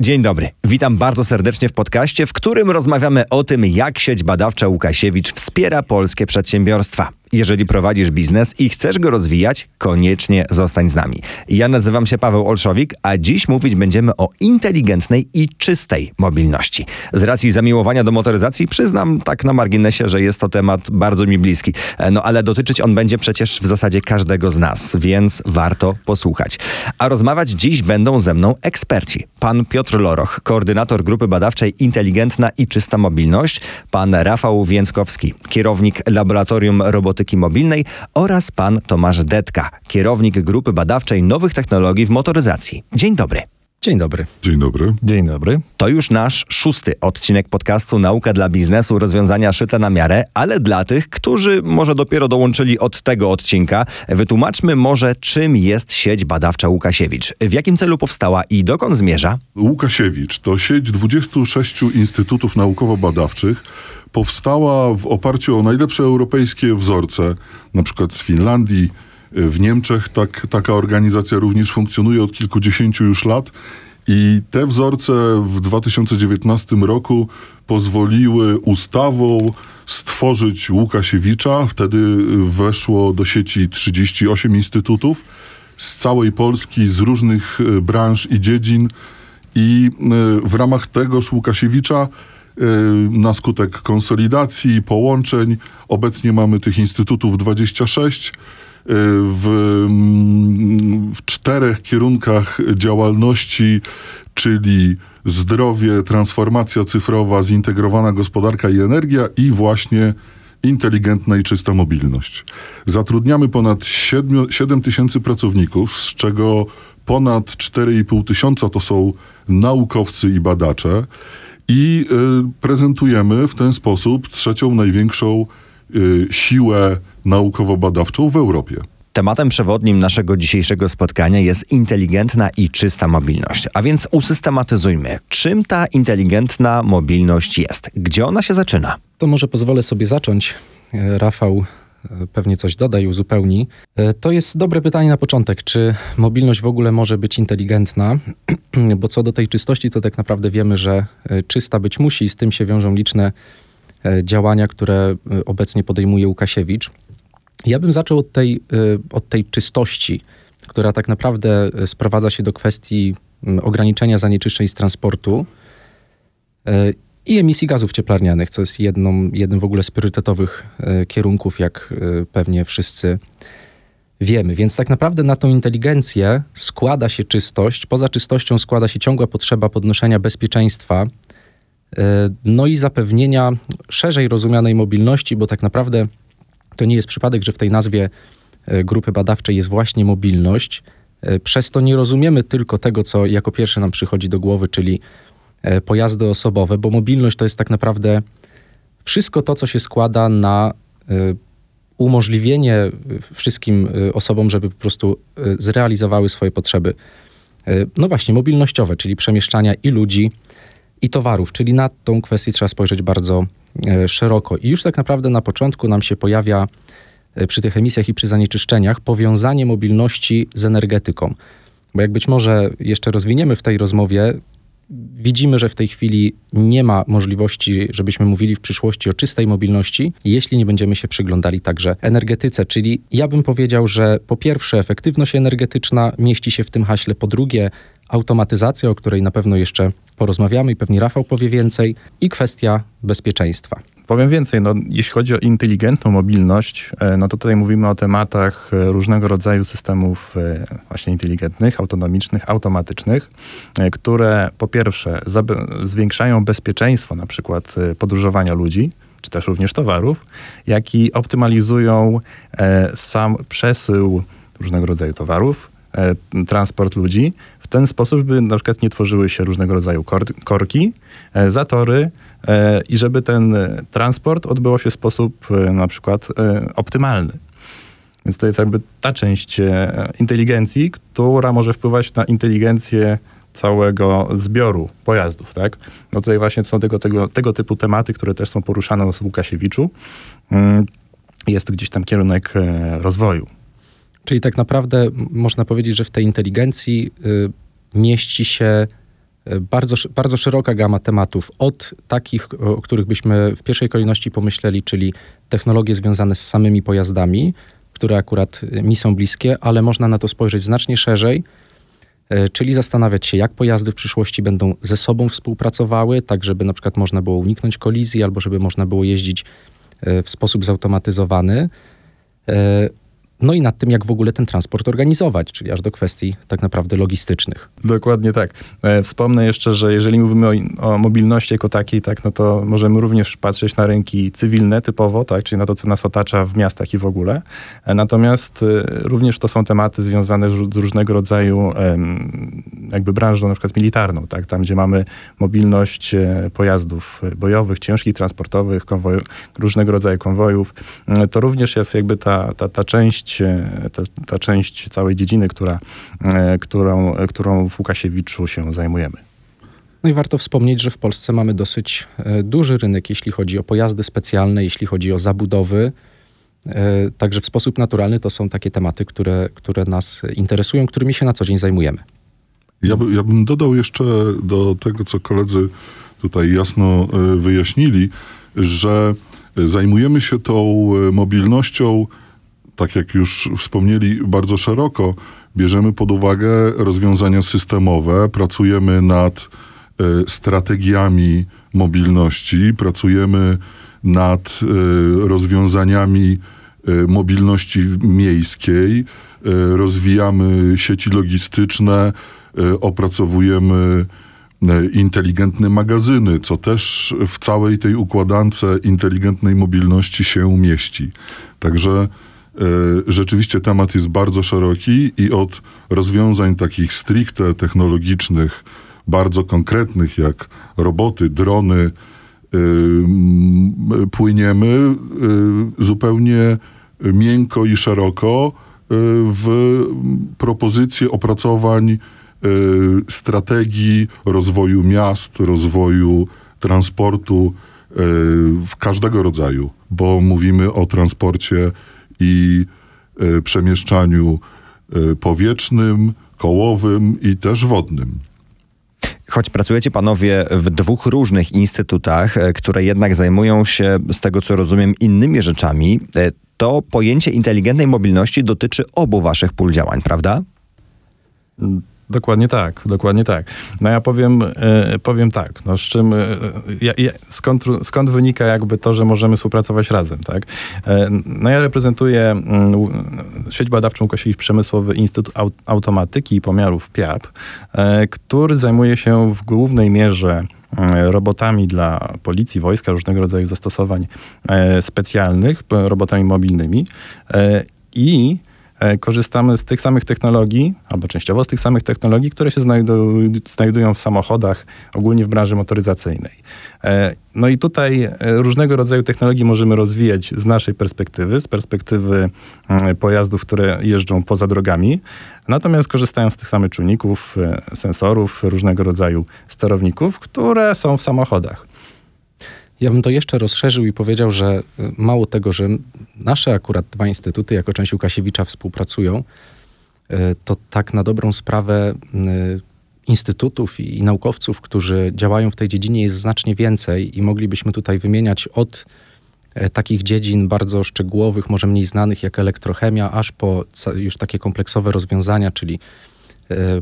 Dzień dobry. Witam bardzo serdecznie w podcaście, w którym rozmawiamy o tym, jak sieć badawcza Łukasiewicz wspiera polskie przedsiębiorstwa. Jeżeli prowadzisz biznes i chcesz go rozwijać, koniecznie zostań z nami. Ja nazywam się Paweł Olszowik, a dziś mówić będziemy o inteligentnej i czystej mobilności. Z racji zamiłowania do motoryzacji przyznam tak na marginesie, że jest to temat bardzo mi bliski. No ale dotyczyć on będzie przecież w zasadzie każdego z nas, więc warto posłuchać. A rozmawiać dziś będą ze mną eksperci. Pan Piotr Loroch, koordynator grupy badawczej Inteligentna i Czysta Mobilność, pan Rafał Więckowski, kierownik Laboratorium Robotyki Mobilnej oraz pan Tomasz Detka, kierownik grupy badawczej nowych technologii w motoryzacji. Dzień dobry. Dzień dobry. Dzień dobry. Dzień dobry. To już nasz szósty odcinek podcastu Nauka dla biznesu, rozwiązania szyte na miarę, ale dla tych, którzy może dopiero dołączyli od tego odcinka, wytłumaczmy może, czym jest sieć badawcza Łukasiewicz, w jakim celu powstała i dokąd zmierza? Łukasiewicz to sieć 26 instytutów naukowo-badawczych, powstała w oparciu o najlepsze europejskie wzorce, na przykład z Finlandii. W Niemczech tak, taka organizacja również funkcjonuje od kilkudziesięciu już lat. I te wzorce w 2019 roku pozwoliły ustawą stworzyć Łukasiewicza. Wtedy weszło do sieci 38 instytutów z całej Polski, z różnych e, branż i dziedzin. I e, w ramach tegoż Łukasiewicza na skutek konsolidacji, połączeń. Obecnie mamy tych instytutów 26 y, w, mm, w czterech kierunkach działalności, czyli zdrowie, transformacja cyfrowa, zintegrowana gospodarka i energia i właśnie inteligentna i czysta mobilność. Zatrudniamy ponad 7, 7 tysięcy pracowników, z czego ponad 4,5 tysiąca to są naukowcy i badacze i y, prezentujemy w ten sposób trzecią największą y, siłę naukowo-badawczą w Europie. Tematem przewodnim naszego dzisiejszego spotkania jest inteligentna i czysta mobilność. A więc usystematyzujmy, czym ta inteligentna mobilność jest, gdzie ona się zaczyna. To może pozwolę sobie zacząć. E, Rafał pewnie coś doda i uzupełni. E, to jest dobre pytanie na początek, czy mobilność w ogóle może być inteligentna? Bo co do tej czystości, to tak naprawdę wiemy, że e, czysta być musi i z tym się wiążą liczne e, działania, które obecnie podejmuje Łukasiewicz. Ja bym zaczął od tej, od tej czystości, która tak naprawdę sprowadza się do kwestii ograniczenia zanieczyszczeń z transportu i emisji gazów cieplarnianych, co jest jedną, jednym w ogóle z priorytetowych e, kierunków, jak e, pewnie wszyscy wiemy. Więc tak naprawdę na tą inteligencję składa się czystość. Poza czystością składa się ciągła potrzeba podnoszenia bezpieczeństwa, e, no i zapewnienia szerzej rozumianej mobilności, bo tak naprawdę to nie jest przypadek, że w tej nazwie grupy badawczej jest właśnie mobilność. Przez to nie rozumiemy tylko tego, co jako pierwsze nam przychodzi do głowy, czyli pojazdy osobowe, bo mobilność to jest tak naprawdę wszystko to, co się składa na e, umożliwienie wszystkim e, osobom, żeby po prostu zrealizowały swoje potrzeby. No właśnie, mobilnościowe, czyli przemieszczania i ludzi, i towarów, czyli na tą kwestię trzeba spojrzeć bardzo szeroko. I już tak naprawdę na początku nam się pojawia przy tych emisjach i przy zanieczyszczeniach powiązanie mobilności z energetyką. Bo jak być może jeszcze rozwiniemy w tej rozmowie, Widzimy, że w tej chwili nie ma możliwości, żebyśmy mówili w przyszłości o czystej mobilności, jeśli nie będziemy się przyglądali także energetyce. Czyli ja bym powiedział, że po pierwsze efektywność energetyczna mieści się w tym haśle, po drugie automatyzacja, o której na pewno jeszcze porozmawiamy i pewnie Rafał powie więcej, i kwestia bezpieczeństwa. Powiem więcej, no, jeśli chodzi o inteligentną mobilność, e, no to tutaj mówimy o tematach e, różnego rodzaju systemów e, właśnie inteligentnych, autonomicznych, automatycznych, które po pierwsze zwiększają bezpieczeństwo na przykład podróżowania ludzi, czy też również towarów, jak i optymalizują sam przesył różnego rodzaju towarów, transport ludzi w ten sposób, żeby na przykład nie tworzyły się różnego rodzaju korki, zatory, E, i żeby ten transport odbywał się w sposób e, na przykład e, optymalny. Więc to jest jakby ta część inteligencji, która może wpływać na inteligencję całego zbioru pojazdów, tak? No tutaj właśnie są tego, tego, tego typu tematy, które też są poruszane w Łukasiewiczu. Mm, jest to gdzieś tam kierunek rozwoju. Czyli tak naprawdę można powiedzieć, że w tej inteligencji y, mieści się bardzo, bardzo szeroka gama tematów, od takich, o których byśmy w pierwszej kolejności pomyśleli, czyli technologie związane z samymi pojazdami, które akurat mi są bliskie, ale można na to spojrzeć znacznie szerzej, czyli zastanawiać się, jak pojazdy w przyszłości będą ze sobą współpracowały, tak żeby na przykład można było uniknąć kolizji albo żeby można było jeździć w sposób zautomatyzowany. No i nad tym, jak w ogóle ten transport organizować, czyli aż do kwestii tak naprawdę logistycznych. Dokładnie tak. E, wspomnę jeszcze, że jeżeli mówimy o, o, mobilności jako takiej, tak, no to możemy również patrzeć na rynki cywilne typowo, tak, czyli na to, co nas otacza w miastach i w ogóle. E, natomiast e, również to są tematy związane z różnego rodzaju jakby branżą na przykład militarną, tak, tam gdzie mamy mobilność pojazdów bojowych, ciężkich, transportowych, konwoju, różnego rodzaju konwojów. To również jest jakby ta, ta, ta część część, e, ta, ta część całej dziedziny, która, e, którą, którą w Łukasiewiczu się zajmujemy. No i warto wspomnieć, że w Polsce mamy dosyć e, duży rynek, jeśli chodzi o pojazdy specjalne, jeśli chodzi o zabudowy. Także w sposób naturalny to są takie tematy, które, które nas interesują, którymi się na co dzień zajmujemy. Ja, by, ja bym dodał jeszcze do tego, co koledzy tutaj jasno wyjaśnili, że zajmujemy się tą mobilnością tak jak już wspomnieli, bardzo szeroko bierzemy pod uwagę rozwiązania systemowe, pracujemy nad e, strategiami mobilności, pracujemy nad e, rozwiązaniami e, mobilności miejskiej, rozwijamy sieci logistyczne, opracowujemy inteligentne magazyny, co też w całej tej układance inteligentnej mobilności się mieści. Także rzeczywiście temat jest bardzo szeroki i od rozwiązań takich stricte technologicznych, bardzo konkretnych, jak roboty, drony, e, płyniemy e, zupełnie miękko i szeroko w propozycje opracowań strategii rozwoju miast, rozwoju transportu w każdego rodzaju, bo mówimy o transporcie i e, przemieszczaniu e, powietrznym, kołowym i też wodnym. Choć pracujecie panowie w dwóch różnych instytutach, e, które jednak zajmują się, z tego co rozumiem, innymi rzeczami, to pojęcie inteligentnej mobilności dotyczy obu waszych pól działań, prawda? Dokładnie tak, dokładnie tak. No ja powiem, e, powiem tak, no z czym, e, skąd, skąd wynika jakby to, że możemy współpracować razem, tak? E, no ja reprezentuję mm, sieć badawczą Łukasiewicz Przemysłowy Instytut Automatyki i Pomiarów PIAP, który zajmuje się w głównej mierze robotami dla policji, wojska, różnego rodzaju zastosowań specjalnych, robotami mobilnymi i korzystamy z tych samych technologii, albo częściowo z tych samych technologii, które się znajdują, znajdują w samochodach, ogólnie w branży motoryzacyjnej. E, no i tutaj e, różnego rodzaju technologii możemy rozwijać z naszej perspektywy, z perspektywy mm, pojazdów, które jeżdżą poza drogami, natomiast korzystają z tych samych czujników, sensorów, różnego rodzaju sterowników, które są w samochodach. Ja bym to jeszcze rozszerzył i powiedział, że y, mało tego, że nasze akurat dwa instytuty jako część Łukasiewicza współpracują, y, to tak na dobrą sprawę y, instytutów i naukowców, którzy działają w tej dziedzinie jest znacznie więcej i moglibyśmy tutaj wymieniać od takich dziedzin bardzo szczegółowych, może mniej znanych jak elektrochemia, aż po już takie kompleksowe rozwiązania, czyli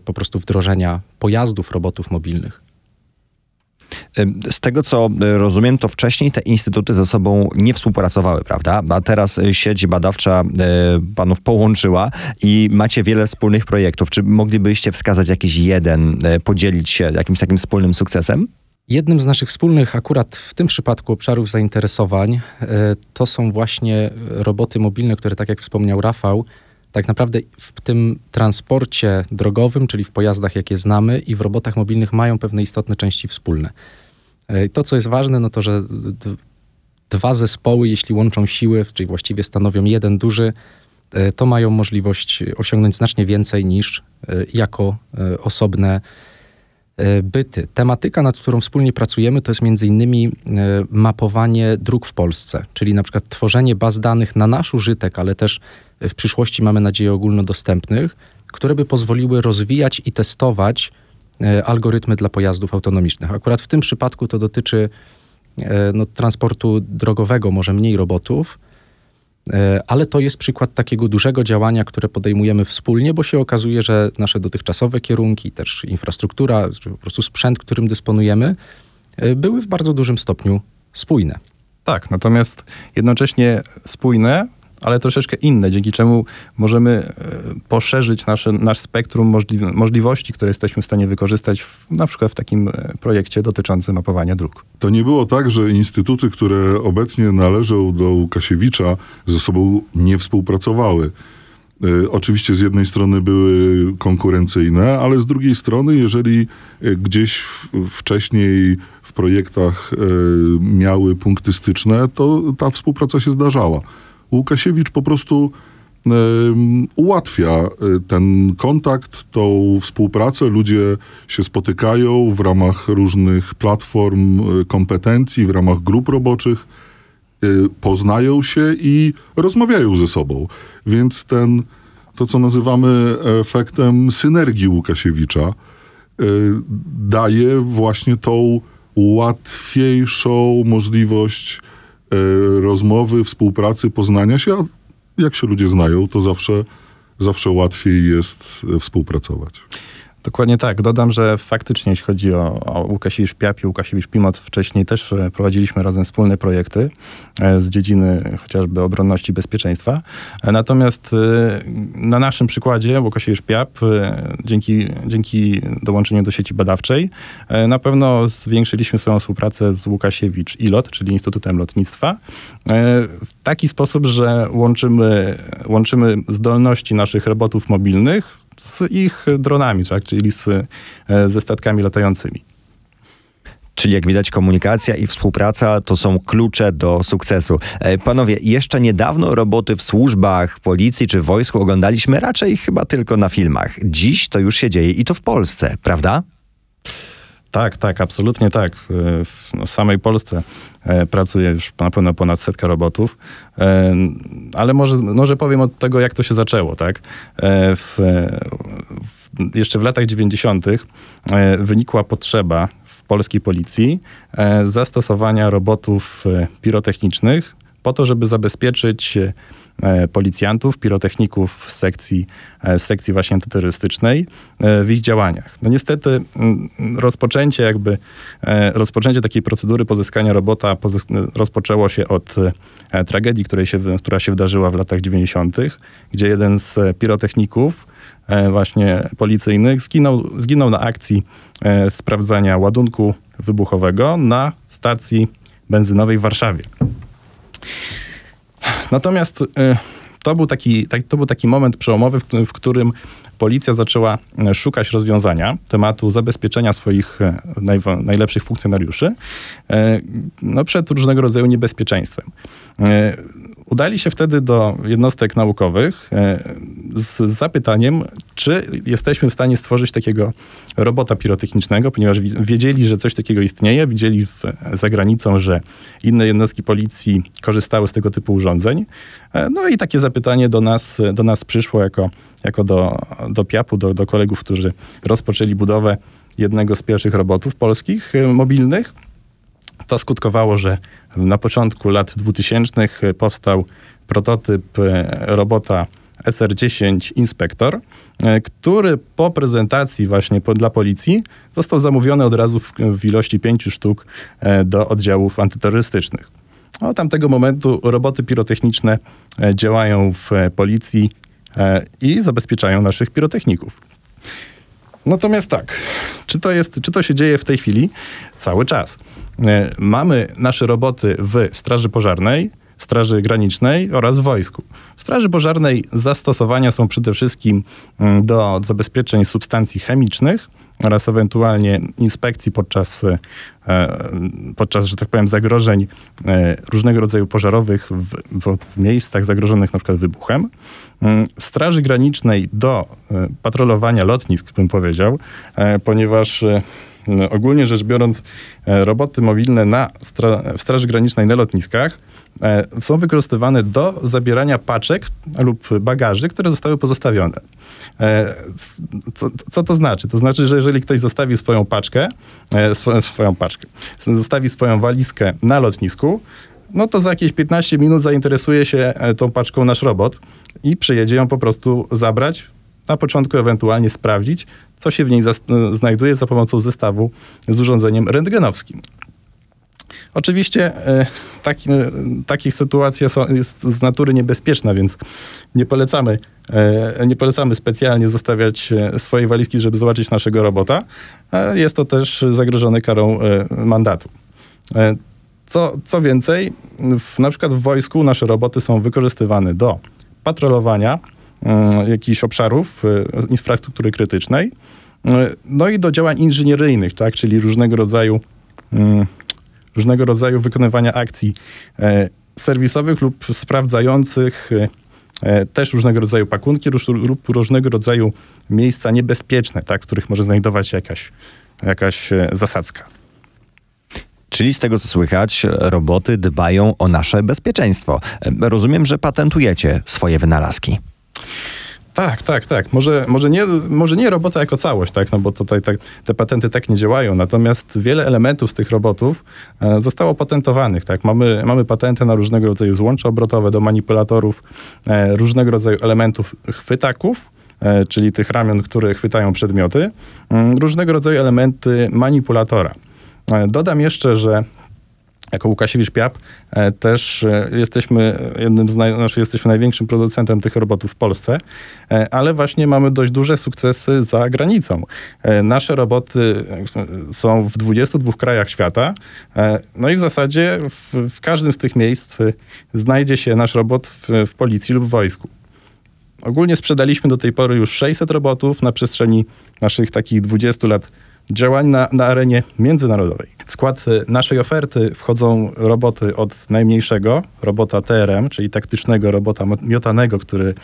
po prostu wdrożenia pojazdów, robotów mobilnych. Z tego co e, rozumiem, to wcześniej te instytuty ze sobą nie współpracowały, prawda? A teraz e, sieć badawcza e, panów połączyła i macie wiele wspólnych projektów. Czy moglibyście wskazać jakiś jeden, podzielić się jakimś takim wspólnym sukcesem? Jednym z naszych wspólnych, akurat w tym przypadku, obszarów zainteresowań to są właśnie roboty mobilne, które, tak jak wspomniał Rafał, tak naprawdę w tym transporcie drogowym, czyli w pojazdach, jakie znamy, i w robotach mobilnych mają pewne istotne części wspólne. E, to, co jest ważne, no to, że dwa zespoły, jeśli łączą siły, czyli właściwie stanowią jeden duży, e, to mają możliwość osiągnąć znacznie więcej niż e, jako osobne byty. Tematyka, nad którą wspólnie pracujemy, to jest między innymi mapowanie dróg w Polsce, czyli na przykład tworzenie baz danych na nasz użytek, ale też w przyszłości mamy nadzieję ogólnodostępnych, które by pozwoliły rozwijać i testować algorytmy dla pojazdów autonomicznych. Akurat w tym przypadku to dotyczy no, transportu drogowego, może mniej robotów, ale to jest przykład takiego dużego działania, które podejmujemy wspólnie, bo się okazuje, że nasze dotychczasowe kierunki, też infrastruktura, po prostu sprzęt, którym dysponujemy, były w bardzo dużym stopniu spójne. Tak, natomiast jednocześnie spójne, ale troszeczkę inne, dzięki czemu możemy e, poszerzyć nasze, nasz spektrum możli możliwości, które jesteśmy w stanie wykorzystać w, na przykład w takim e, projekcie dotyczącym mapowania dróg. To nie było tak, że instytuty, które obecnie należą do Łukasiewicza, ze sobą nie współpracowały. E, oczywiście z jednej strony były konkurencyjne, ale z drugiej strony, jeżeli gdzieś wcześniej w projektach miały punkty styczne, to ta współpraca się zdarzała. Łukasiewicz po prostu ułatwia e, ten kontakt, tą współpracę. Ludzie się spotykają w ramach różnych platform e, kompetencji, w ramach grup roboczych, e, poznają się i rozmawiają ze sobą. Więc ten, to co nazywamy efektem synergii Łukasiewicza, daje właśnie tą łatwiejszą możliwość rozmowy, współpracy, poznania się, a jak się ludzie znają, to zawsze, zawsze łatwiej jest współpracować. Dokładnie tak. Dodam, że faktycznie jeśli chodzi o, o Łukasiewicz Piap i Łukasiewicz Pimot, wcześniej też e, prowadziliśmy razem wspólne projekty e, z dziedziny chociażby obronności i bezpieczeństwa. E, natomiast na naszym przykładzie Łukasiewicz Piap, dzięki, dzięki dołączeniu do sieci badawczej, na pewno zwiększyliśmy swoją współpracę z Łukasiewicz ILOT, czyli Instytutem Lotnictwa, w taki sposób, że łączymy, łączymy zdolności naszych robotów mobilnych z ich dronami, tak? czyli z, e, ze statkami latającymi. Czyli jak widać, komunikacja i współpraca to są klucze do sukcesu. E, panowie, jeszcze niedawno roboty w służbach, policji czy wojsku oglądaliśmy raczej chyba tylko na filmach. Dziś to już się dzieje i to w Polsce, prawda? Tak, tak, absolutnie tak. W no, samej Polsce e, pracuje już na pewno ponad setka robotów, e, ale może, może powiem od tego, jak to się zaczęło. Tak? E, w, w, jeszcze w latach 90. wynikła potrzeba w polskiej policji zastosowania robotów pirotechnicznych po to, żeby zabezpieczyć E, policjantów, pirotechników z sekcji, z e, sekcji właśnie antyterrorystycznej e, w ich działaniach. No niestety rozpoczęcie jakby, rozpoczęcie takiej procedury pozyskania robota rozpoczęło się od tragedii, której się, która się wydarzyła w latach 90., gdzie jeden z pirotechników właśnie policyjnych zginął, zginął na akcji sprawdzania ładunku wybuchowego na stacji benzynowej w Warszawie. Natomiast y, to był taki, to był taki moment przełomowy, w którym policja zaczęła e, szukać rozwiązania tematu zabezpieczenia swoich e, naj, najlepszych funkcjonariuszy e, no, przed różnego rodzaju niebezpieczeństwem. Udali się wtedy do jednostek naukowych z zapytaniem, czy jesteśmy w stanie stworzyć takiego robota pirotechnicznego, ponieważ wiedzieli, że coś takiego istnieje, widzieli w, za granicą, że inne jednostki policji korzystały z tego typu urządzeń. No i takie zapytanie do nas, do nas przyszło jako jako do, do PIAP-u, do, do kolegów, którzy rozpoczęli budowę jednego z pierwszych robotów polskich y, mobilnych. To skutkowało, że na początku lat 2000 powstał prototyp y, robota SR10 Inspektor, y, który po prezentacji właśnie dla policji został zamówiony od razu w, w ilości pięciu sztuk do oddziałów antyterrorystycznych. Od tamtego momentu roboty pirotechniczne działają w policji E, i zabezpieczają naszych pirotechników. Natomiast tak, czy to, jest, czy to się dzieje w tej chwili? Cały czas. E, mamy nasze roboty w Straży Pożarnej, Straży Granicznej oraz w wojsku. W Straży Pożarnej zastosowania są przede wszystkim mm, do zabezpieczeń substancji chemicznych oraz ewentualnie inspekcji podczas, e, podczas że tak powiem, zagrożeń różnego rodzaju pożarowych w, w, w miejscach zagrożonych przykład wybuchem. Mm, Straży Granicznej do e, patrolowania lotnisk, bym powiedział, e, ponieważ e, Ogólnie rzecz biorąc, roboty mobilne na stra w Straży Granicznej na lotniskach są wykorzystywane do zabierania paczek lub bagaży, które zostały pozostawione. Co, co, to znaczy? To znaczy, że jeżeli ktoś zostawi swoją paczkę, swoją paczkę, zostawi swoją walizkę na lotnisku, no to za jakieś 15 minut zainteresuje się e, tą paczką nasz robot i przyjedzie ją po prostu zabrać, na początku ewentualnie sprawdzić, co się w niej e, znajduje za pomocą zestawu z urządzeniem rentgenowskim. Oczywiście e, taki, e, takich sytuacja są, jest z natury niebezpieczna, więc nie polecamy, e, nie polecamy specjalnie zostawiać swojej walizki, żeby zobaczyć naszego robota. Jest to też zagrożone karą mandatu. Co, co więcej, w, na przykład w wojsku nasze roboty są wykorzystywane do patrolowania jakichś obszarów infrastruktury krytycznej, no i do działań inżynieryjnych, tak, czyli różnego rodzaju, różnego rodzaju wykonywania akcji serwisowych lub sprawdzających też różnego rodzaju pakunki lub różnego rodzaju miejsca niebezpieczne, tak, w których może znajdować się jakaś, jakaś zasadzka. Czyli z tego co słychać, roboty dbają o nasze bezpieczeństwo. Rozumiem, że patentujecie swoje wynalazki. Tak, tak, tak. Może, może, nie, może nie robota jako całość, tak, no bo tutaj tak, te patenty tak nie działają, natomiast wiele elementów z tych robotów e, zostało patentowanych, tak. Mamy, mamy patenty na różnego rodzaju złącza obrotowe do manipulatorów, e, różnego rodzaju elementów chwytaków, e, czyli tych ramion, które chwytają przedmioty, mm, różnego rodzaju elementy manipulatora. E, dodam jeszcze, że jako Łukasiewicz Piap e, też e, jesteśmy jednym z naj, znaczy jesteśmy największym producentem tych robotów w Polsce, ale właśnie mamy dość duże sukcesy za granicą. Nasze roboty są w 22 krajach świata, no i w zasadzie w, w każdym z tych miejsc znajdzie się nasz robot w, w policji lub wojsku. Ogólnie sprzedaliśmy do tej pory już 600 robotów na przestrzeni naszych takich 20 lat działań na, na arenie międzynarodowej. W skład y, naszej oferty wchodzą roboty od najmniejszego, robota TRM, czyli taktycznego robota miotanego, który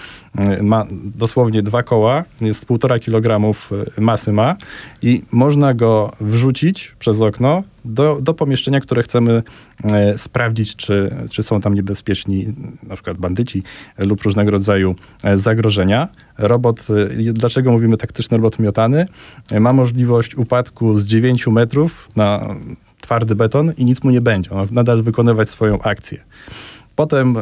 y, ma dosłownie dwa koła, jest półtora kilogramów y, masy ma i można go wrzucić przez okno do, do pomieszczenia, które chcemy e, sprawdzić, czy, czy są tam niebezpieczni na przykład bandyci lub różnego rodzaju e, zagrożenia. Robot, e, dlaczego mówimy taktyczny robot miotany? E, ma możliwość upadku z 9 metrów na twardy beton i nic mu nie będzie. On nadal wykonywać swoją akcję. Potem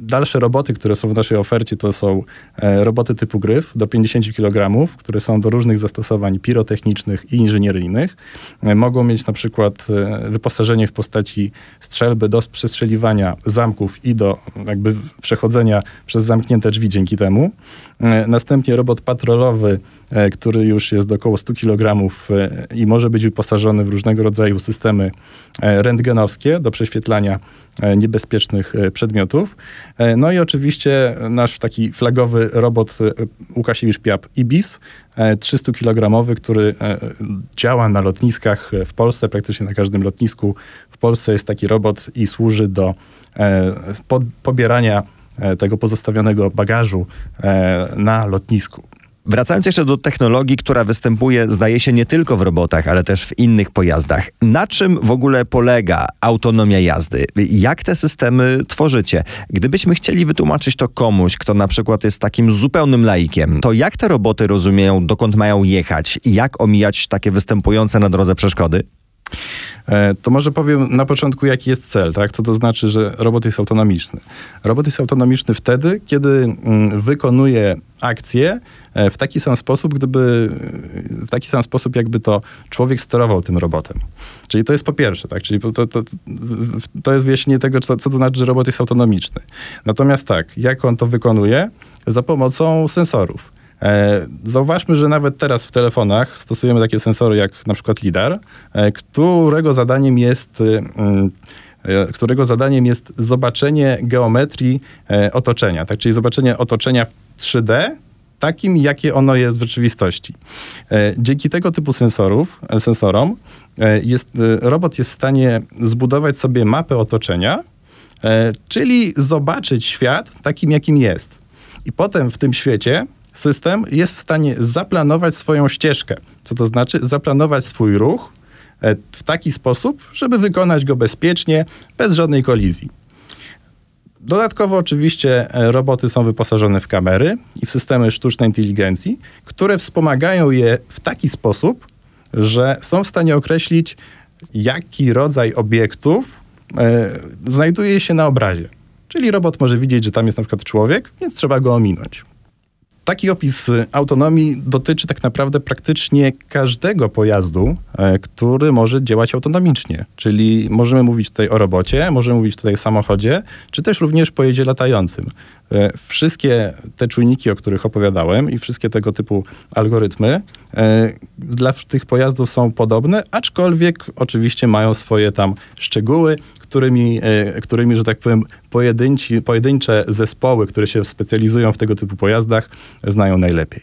dalsze roboty, które są w naszej ofercie, to są e, roboty typu gryf do 50 kg, które są do różnych zastosowań pirotechnicznych i inżynieryjnych. E, mogą mieć na przykład e, wyposażenie w postaci strzelby do przestrzeliwania zamków i do jakby przechodzenia przez zamknięte drzwi dzięki temu. Następnie robot patrolowy, który już jest do około 100 kg i może być wyposażony w różnego rodzaju systemy rentgenowskie do prześwietlania niebezpiecznych przedmiotów. E, no i oczywiście nasz taki flagowy robot e, Łukasiewicz Piap IBIS, 300 kg, który e, działa na lotniskach w Polsce, praktycznie na każdym lotnisku w Polsce jest taki robot i służy do pobierania tego pozostawionego bagażu na lotnisku. Wracając jeszcze do technologii, która występuje, zdaje się, nie tylko w robotach, ale też w innych pojazdach. Na czym w ogóle polega autonomia jazdy? Jak te systemy tworzycie? Gdybyśmy chcieli wytłumaczyć to komuś, kto na przykład jest takim zupełnym laikiem, to jak te roboty rozumieją, dokąd mają jechać? Jak omijać takie występujące na drodze przeszkody? E, to może powiem na początku, jaki jest cel, tak? Co to znaczy, że robot jest autonomiczny? Robot jest autonomiczny wtedy, kiedy mm, wykonuje akcje e, w taki sam sposób, gdyby w taki sam sposób, jakby to człowiek sterował tym robotem. Czyli to jest po pierwsze, tak? Czyli to, to, to jest wyjaśnienie tego, co, co to znaczy, że robot jest autonomiczny. Natomiast tak, jak on to wykonuje? Za pomocą sensorów. E, zauważmy, że nawet teraz w telefonach stosujemy takie sensory jak na przykład LIDAR, e, którego zadaniem jest mm, e, którego zadaniem jest zobaczenie geometrii otoczenia, tak? czyli zobaczenie otoczenia w 3D, takim, jakie ono jest w rzeczywistości. Dzięki tego typu sensorów, sensorom jest, robot jest w stanie zbudować sobie mapę otoczenia, czyli zobaczyć świat takim, jakim jest. I potem w tym świecie system jest w stanie zaplanować swoją ścieżkę. Co to znaczy? Zaplanować swój ruch e, w taki sposób, żeby wykonać go bezpiecznie, bez żadnej kolizji. Dodatkowo oczywiście e, roboty są wyposażone w kamery i w systemy sztucznej inteligencji, które wspomagają je w taki sposób, że są w stanie określić, jaki rodzaj obiektów e, znajduje się na obrazie. Czyli robot może widzieć, że tam jest na przykład człowiek, więc trzeba go ominąć. Taki opis autonomii dotyczy tak naprawdę praktycznie każdego pojazdu, e, który może działać autonomicznie. Czyli możemy mówić tutaj o robocie, możemy mówić tutaj o samochodzie, czy też również pojedzie latającym. E, wszystkie te czujniki, o których opowiadałem i wszystkie tego typu algorytmy e, dla tych pojazdów są podobne, aczkolwiek oczywiście mają swoje tam szczegóły, którymi, e, którymi że tak powiem, pojedynci, pojedyncze zespoły, które się specjalizują w tego typu pojazdach, znają najlepiej.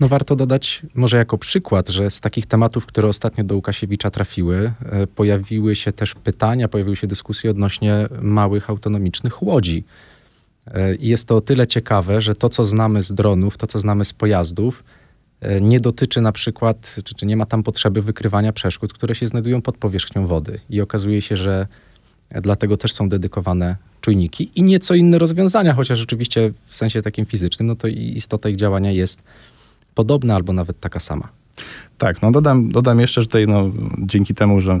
No warto dodać może jako przykład, że z takich tematów, które ostatnio do Łukasiewicza trafiły, pojawiły się też pytania, pojawiły się dyskusje odnośnie małych autonomicznych łodzi. I jest to o tyle ciekawe, że to, co znamy z dronów, to, co znamy z pojazdów, e, nie dotyczy na przykład, czy, czy nie ma tam potrzeby wykrywania przeszkód, które się znajdują pod powierzchnią wody. I okazuje się, że dlatego też są dedykowane czujniki i nieco inne rozwiązania, chociaż oczywiście w sensie takim fizycznym, no to istota ich działania jest podobna albo nawet taka sama. Tak, no dodam, dodam jeszcze, że tutaj no, dzięki temu, że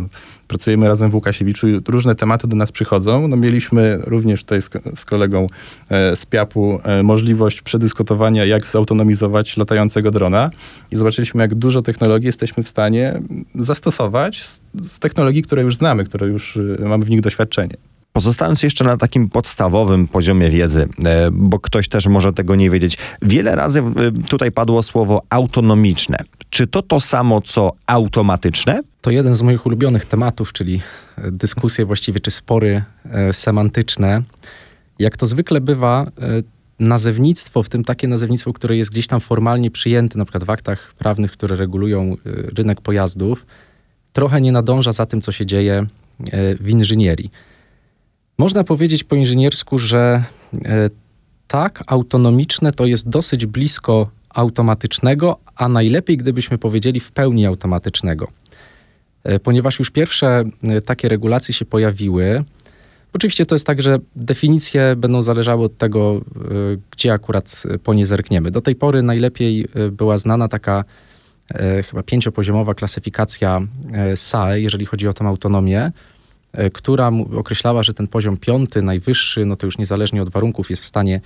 pracujemy razem w Łukasiewiczu, różne tematy do nas przychodzą. No, mieliśmy również tutaj z, z kolegą e, z PIAP-u e, możliwość przedyskutowania, jak zautonomizować latającego drona i zobaczyliśmy, jak dużo technologii jesteśmy w stanie zastosować z, z technologii, które już znamy, które już e, mamy w nich doświadczenie. Pozostając jeszcze na takim podstawowym poziomie wiedzy, e, bo ktoś też może tego nie wiedzieć, wiele razy tutaj padło słowo autonomiczne. Czy to to samo co automatyczne? To jeden z moich ulubionych tematów, czyli e, dyskusje właściwie czy spory semantyczne. Jak to zwykle bywa, nazewnictwo, w tym takie nazewnictwo, które jest gdzieś tam formalnie przyjęte, na przykład w aktach prawnych, które regulują rynek pojazdów, trochę nie nadąża za tym, co się dzieje w inżynierii. Można powiedzieć po inżyniersku, że e, tak, autonomiczne to jest dosyć blisko automatycznego, a najlepiej gdybyśmy powiedzieli w pełni automatycznego. E, ponieważ już pierwsze e, takie regulacje się pojawiły, Oczywiście to jest tak, że definicje będą zależały od tego, gdzie akurat po nie zerkniemy. Do tej pory najlepiej była znana taka chyba pięciopoziomowa klasyfikacja SAE, jeżeli chodzi o tę autonomię, E, która określała, że ten poziom piąty, najwyższy, no to już niezależnie od warunków jest w stanie e,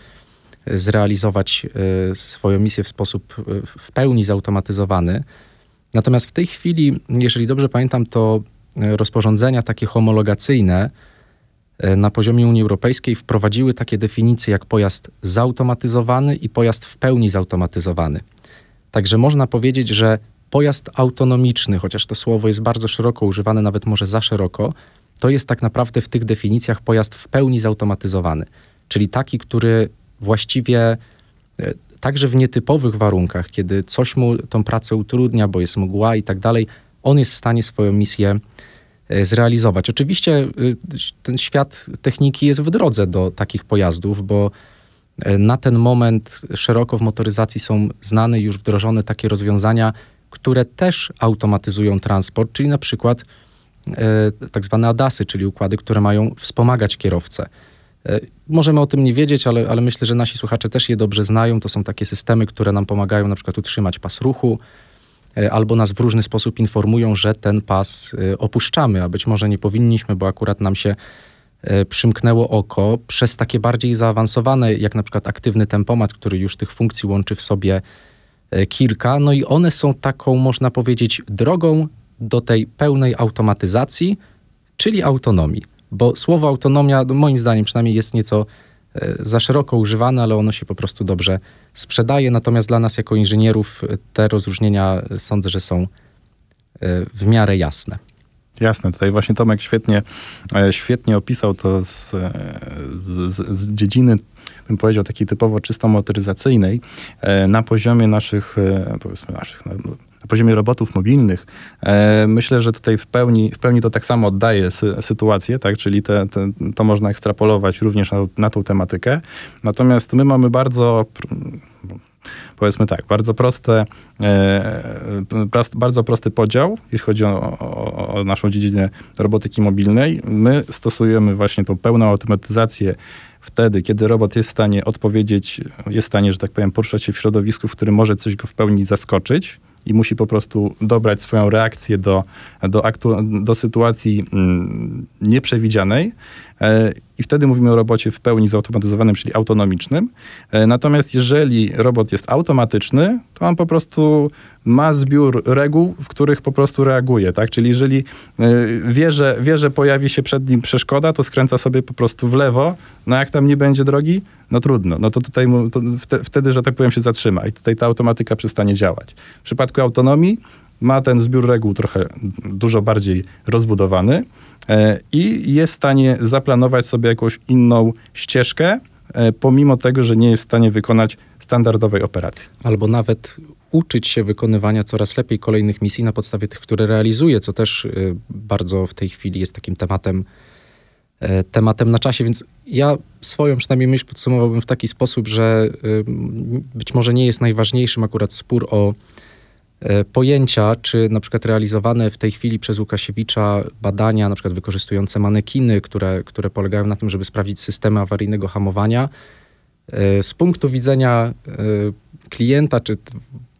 zrealizować e, swoją misję w sposób w pełni zautomatyzowany. Natomiast w tej chwili, jeżeli dobrze pamiętam, to rozporządzenia takie homologacyjne na poziomie Unii Europejskiej wprowadziły takie definicje jak pojazd zautomatyzowany i pojazd w pełni zautomatyzowany. Także można powiedzieć, że pojazd autonomiczny, chociaż to słowo jest bardzo szeroko używane, nawet może za szeroko, to jest tak naprawdę w tych definicjach pojazd w pełni zautomatyzowany, czyli taki, który właściwie e, także w nietypowych warunkach, kiedy coś mu tą pracę utrudnia, bo jest mgła i tak dalej, on jest w stanie swoją misję e, zrealizować. Oczywiście e, ten świat techniki jest w drodze do takich pojazdów, bo na ten moment szeroko w motoryzacji są znane już wdrożone takie rozwiązania, które też automatyzują transport, czyli na przykład tak zwane ADASy, czyli układy, które mają wspomagać kierowcę. E, możemy o tym nie wiedzieć, ale, ale myślę, że nasi słuchacze też je dobrze znają. To są takie systemy, które nam pomagają na przykład utrzymać pas ruchu, e, albo nas w różny sposób informują, że ten pas opuszczamy, a być może nie powinniśmy, bo akurat nam się przymknęło oko przez takie bardziej zaawansowane, jak na przykład aktywny tempomat, który już tych funkcji łączy w sobie kilka. No i one są taką, można powiedzieć, drogą do tej pełnej automatyzacji, czyli autonomii. Bo słowo autonomia, no moim zdaniem przynajmniej, jest nieco e, za szeroko używane, ale ono się po prostu dobrze sprzedaje. Natomiast dla nas, jako inżynierów, te rozróżnienia e, sądzę, że są e, w miarę jasne. Jasne, tutaj właśnie Tomek świetnie, świetnie opisał to z, z, z dziedziny, bym powiedział, takiej typowo czysto motoryzacyjnej, na poziomie naszych, powiedzmy, naszych, no, na poziomie robotów mobilnych, e, myślę, że tutaj w pełni, w pełni to tak samo oddaje sy sytuację, tak? czyli te, te, to można ekstrapolować również na, na tą tematykę. Natomiast my mamy bardzo powiedzmy tak, bardzo proste, e, bardzo prosty podział, jeśli chodzi o, o, o naszą dziedzinę robotyki mobilnej. My stosujemy właśnie tą pełną automatyzację wtedy, kiedy robot jest w stanie odpowiedzieć, jest w stanie, że tak powiem, poruszać się w środowisku, w którym może coś go w pełni zaskoczyć i musi po prostu dobrać swoją reakcję do, do, aktu, do sytuacji mm, nieprzewidzianej. E, I wtedy mówimy o robocie w pełni zautomatyzowanym, czyli autonomicznym. E, natomiast jeżeli robot jest automatyczny, to on po prostu ma zbiór reguł, w których po prostu reaguje. Tak? Czyli jeżeli e, wie że, wie, że pojawi się przed nim przeszkoda, to skręca sobie po prostu w lewo. No jak tam nie będzie drogi, no trudno. No to tutaj to wtedy, że tak powiem, się zatrzyma i tutaj ta automatyka przestanie działać. W przypadku autonomii ma ten zbiór reguł trochę dużo bardziej rozbudowany. E, i jest w stanie zaplanować sobie jakąś inną ścieżkę, e, pomimo tego, że nie jest w stanie wykonać standardowej operacji. Albo nawet uczyć się wykonywania coraz lepiej kolejnych misji na podstawie tych, które realizuje, co też e, bardzo w tej chwili jest takim tematem, tematem na czasie. Więc ja swoją przynajmniej myśl podsumowałbym w taki sposób, że być może nie jest najważniejszym akurat spór o E, pojęcia, czy na przykład realizowane w tej chwili przez Łukasiewicza badania, na przykład wykorzystujące manekiny, które, które polegają na tym, żeby sprawdzić systemy awaryjnego hamowania, e, z punktu widzenia e, klienta, czy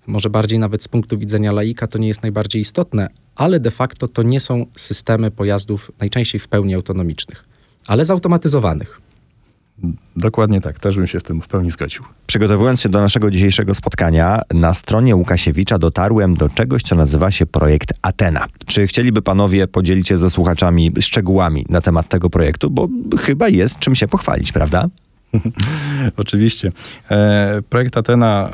może bardziej nawet z punktu widzenia laika, to nie jest najbardziej istotne, ale de facto to nie są systemy pojazdów najczęściej w pełni autonomicznych, ale zautomatyzowanych. Dokładnie tak, też bym się z tym w pełni zgodził. Przygotowując się do naszego dzisiejszego spotkania, na stronie Łukasiewicza dotarłem do czegoś, co nazywa się projekt Atena. Czy chcieliby panowie podzielić się ze słuchaczami szczegółami na temat tego projektu? Bo chyba jest czym się pochwalić, prawda? Oczywiście. E, projekt Atena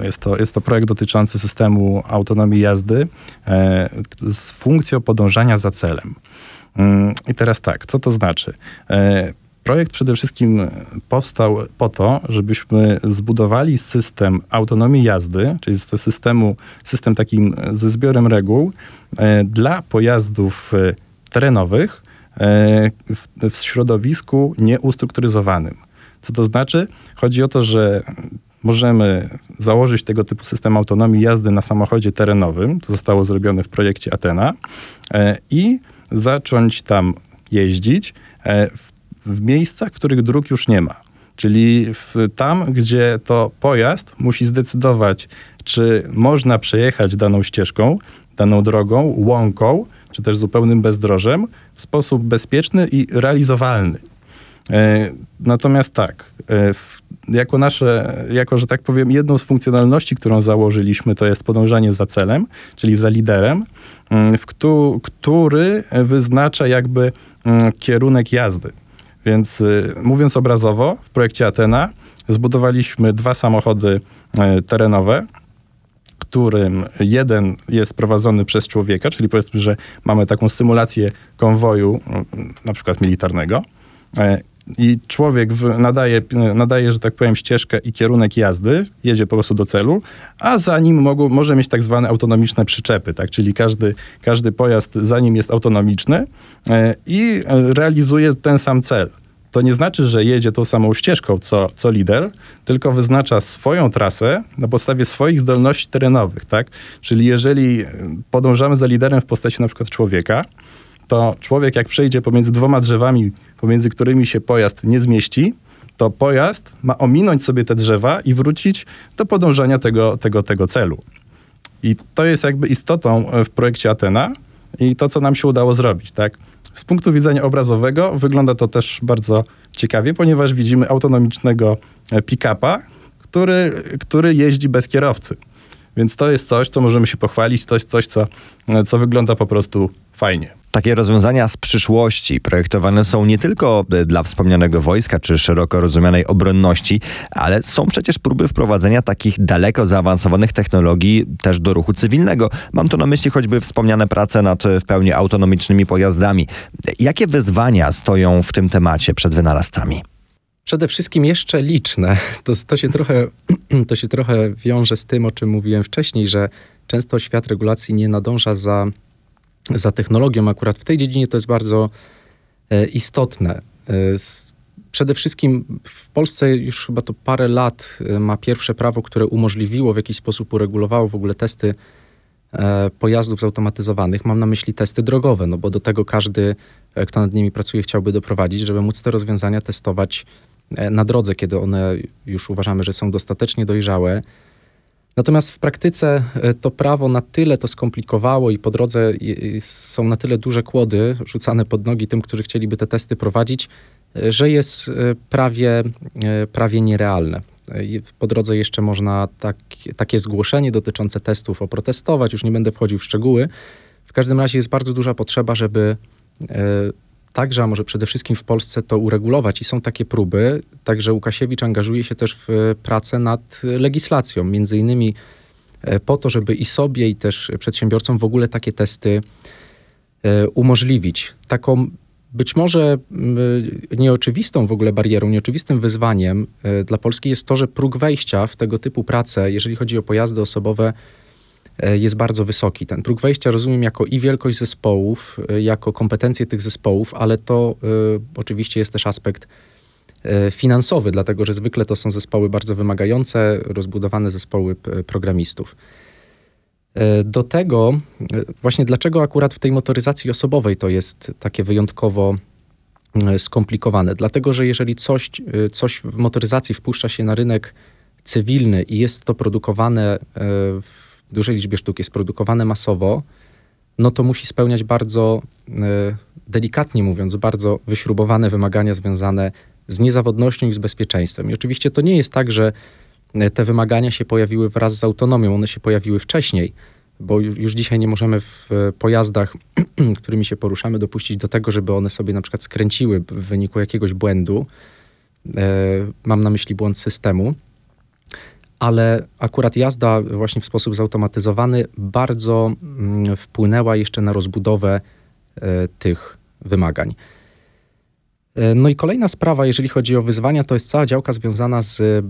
e, jest to, jest to projekt dotyczący systemu autonomii jazdy e, z funkcją podążania za celem. Mm, I teraz tak, co to znaczy? Projekt przede wszystkim powstał po to, żebyśmy zbudowali system autonomii jazdy, czyli systemu, system takim ze zbiorem reguł dla pojazdów terenowych w środowisku nieustrukturyzowanym. Co to znaczy? Chodzi o to, że możemy założyć tego typu system autonomii jazdy na samochodzie terenowym. To zostało zrobione w projekcie Atena i zacząć tam jeździć w w miejscach, w których dróg już nie ma. Czyli w, tam, gdzie to pojazd musi zdecydować, czy można przejechać daną ścieżką, daną drogą, łąką, czy też zupełnym bezdrożem w sposób bezpieczny i realizowalny. E, natomiast tak, e, jako nasze, jako że tak powiem, jedną z funkcjonalności, którą założyliśmy, to jest podążanie za celem, czyli za liderem, mm, któ, który wyznacza jakby mm, kierunek jazdy. Więc y, mówiąc obrazowo, w projekcie Atena zbudowaliśmy dwa samochody y, terenowe, którym jeden jest prowadzony przez człowieka, czyli powiedzmy, że mamy taką symulację konwoju, y, na przykład militarnego. I człowiek nadaje, nadaje, że tak powiem, ścieżkę i kierunek jazdy, jedzie po prostu do celu, a za nim mogą, może mieć tak zwane autonomiczne przyczepy, tak? czyli każdy, każdy pojazd za nim jest autonomiczny i realizuje ten sam cel to nie znaczy, że jedzie tą samą ścieżką co, co lider, tylko wyznacza swoją trasę na podstawie swoich zdolności terenowych, tak? Czyli jeżeli podążamy za liderem w postaci na przykład człowieka, to człowiek jak przejdzie pomiędzy dwoma drzewami, pomiędzy którymi się pojazd nie zmieści, to pojazd ma ominąć sobie te drzewa i wrócić do podążania tego, tego, tego celu. I to jest jakby istotą w projekcie Atena i to, co nam się udało zrobić, tak? Z punktu widzenia obrazowego wygląda to też bardzo ciekawie, ponieważ widzimy autonomicznego e, pick-upa, który, który jeździ bez kierowcy. Więc to jest coś, co możemy się pochwalić, coś, coś co, e, co wygląda po prostu fajnie. Takie rozwiązania z przyszłości projektowane są nie tylko e, dla wspomnianego wojska czy szeroko rozumianej obronności, ale są przecież próby wprowadzenia takich daleko zaawansowanych technologii też do ruchu cywilnego. Mam tu na myśli choćby wspomniane prace nad e, w pełni autonomicznymi pojazdami. Jakie wyzwania stoją w tym temacie przed wynalazcami? Przede wszystkim jeszcze liczne. To, to, się trochę, to się trochę wiąże z tym, o czym mówiłem wcześniej, że często świat regulacji nie nadąża za za technologią. Akurat w tej dziedzinie to jest bardzo e, istotne. E, przede wszystkim w Polsce już chyba to parę lat ma pierwsze prawo, które umożliwiło w jakiś sposób uregulowało w ogóle testy pojazdów zautomatyzowanych. Mam na myśli testy drogowe, no bo do tego każdy, kto nad nimi pracuje, chciałby doprowadzić, żeby móc te rozwiązania testować na drodze, kiedy one już uważamy, że są dostatecznie dojrzałe Natomiast w praktyce e, to prawo na tyle to skomplikowało i po drodze są na tyle duże kłody rzucane pod nogi tym, którzy chcieliby te testy prowadzić, e, że jest e, prawie, prawie nierealne. Po drodze jeszcze można tak, takie zgłoszenie dotyczące testów oprotestować, już nie będę wchodził w szczegóły. W każdym razie jest bardzo duża potrzeba, żeby także, a może przede wszystkim w Polsce to uregulować i są takie próby. Także Łukasiewicz angażuje się też w pracę nad legislacją, między innymi e, po to, żeby i sobie, i też przedsiębiorcom w ogóle takie testy e, umożliwić. Taką być może nieoczywistą w ogóle barierą, nieoczywistym wyzwaniem e, dla Polski jest to, że próg wejścia w tego typu pracę, jeżeli chodzi o pojazdy osobowe, E, jest bardzo wysoki. Ten próg wejścia rozumiem jako i wielkość zespołów, e, jako kompetencje tych zespołów, ale to y, oczywiście jest też aspekt y, finansowy, dlatego że zwykle to są zespoły bardzo wymagające, rozbudowane zespoły programistów. Do tego, właśnie dlaczego akurat w tej motoryzacji osobowej to jest takie wyjątkowo skomplikowane? Dlatego, że jeżeli coś, coś w motoryzacji wpuszcza się na rynek cywilny i jest to produkowane w dużej liczbie sztuk jest produkowane masowo, no to musi spełniać bardzo, e, delikatnie mówiąc, bardzo wyśrubowane wymagania związane z niezawodnością i z bezpieczeństwem. I oczywiście to nie jest tak, że e, te wymagania się pojawiły wraz z autonomią, one się pojawiły wcześniej, bo już dzisiaj nie możemy w e, pojazdach, którymi się poruszamy, dopuścić do tego, żeby one sobie na przykład skręciły w wyniku jakiegoś błędu. Mam na myśli błąd systemu ale akurat jazda właśnie w sposób zautomatyzowany bardzo mm, wpłynęła jeszcze na rozbudowę e, tych wymagań. E, no i kolejna sprawa, jeżeli chodzi o wyzwania, to jest cała działka związana z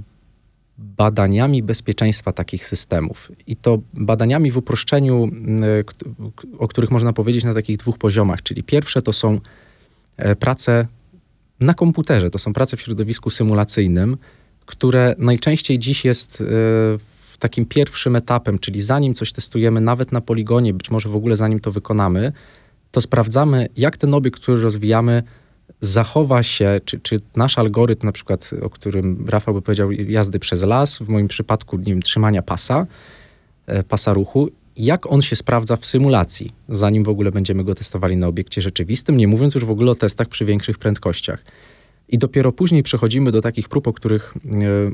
badaniami bezpieczeństwa takich systemów. I to badaniami w uproszczeniu, mm, e, o których można powiedzieć na takich dwóch poziomach. Czyli pierwsze to są prace na komputerze, to są prace w środowisku symulacyjnym, które najczęściej dziś jest e, takim pierwszym etapem, czyli zanim coś testujemy, nawet na poligonie, być może w ogóle zanim to wykonamy, to sprawdzamy, jak ten obiekt, który rozwijamy, zachowa się, czy, czy nasz algorytm, na przykład, o którym Rafał by powiedział, jazdy przez las, w moim przypadku, nie wiem, trzymania pasa, e, pasa ruchu, jak on się sprawdza w symulacji, zanim w ogóle będziemy go testowali na obiekcie rzeczywistym, nie mówiąc już w ogóle o testach przy większych prędkościach. I dopiero później przechodzimy do takich prób, o których e,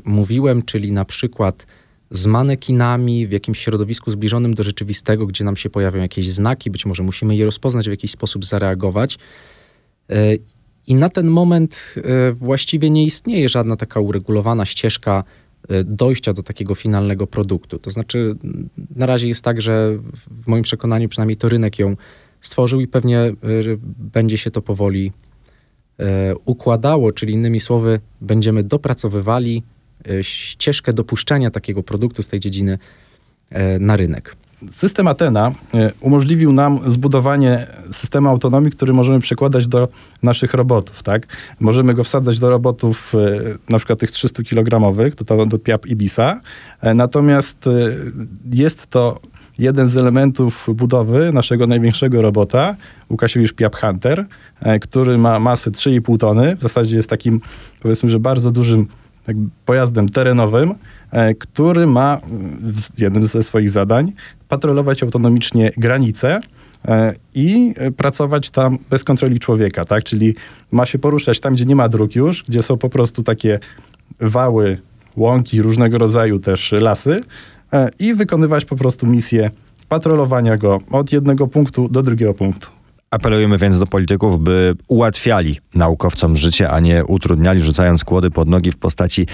mówiłem, czyli na przykład z manekinami w jakimś środowisku zbliżonym do rzeczywistego, gdzie nam się pojawią jakieś znaki, być może musimy je rozpoznać, w jakiś sposób zareagować. E, I na ten moment e, właściwie nie istnieje żadna taka uregulowana ścieżka dojścia do takiego finalnego produktu. To znaczy, na razie jest tak, że w moim przekonaniu przynajmniej to rynek ją stworzył i pewnie będzie się to powoli układało, czyli innymi słowy, będziemy dopracowywali e, ścieżkę dopuszczenia takiego produktu z tej dziedziny e, na rynek. System Atena umożliwił nam zbudowanie systemu autonomii, który możemy przekładać do naszych robotów. Tak? Możemy go wsadzać do robotów na przykład tych 300 kg, do, do PIAP Ibisa. Natomiast jest to jeden z elementów budowy naszego największego robota, Łukasiewicz Piap Hunter, e, który ma masę 3,5 tony. W zasadzie jest takim, powiedzmy, że bardzo dużym pojazdem terenowym, e, który ma jednym ze swoich zadań patrolować autonomicznie granice e, i pracować tam bez kontroli człowieka, tak? Czyli ma się poruszać tam, gdzie nie ma dróg już, gdzie są po prostu takie wały, łąki, różnego rodzaju też lasy, i wykonywać po prostu misję patrolowania go od jednego punktu do drugiego punktu. Apelujemy więc do polityków, by ułatwiali naukowcom życie, a nie utrudniali, rzucając kłody pod nogi w postaci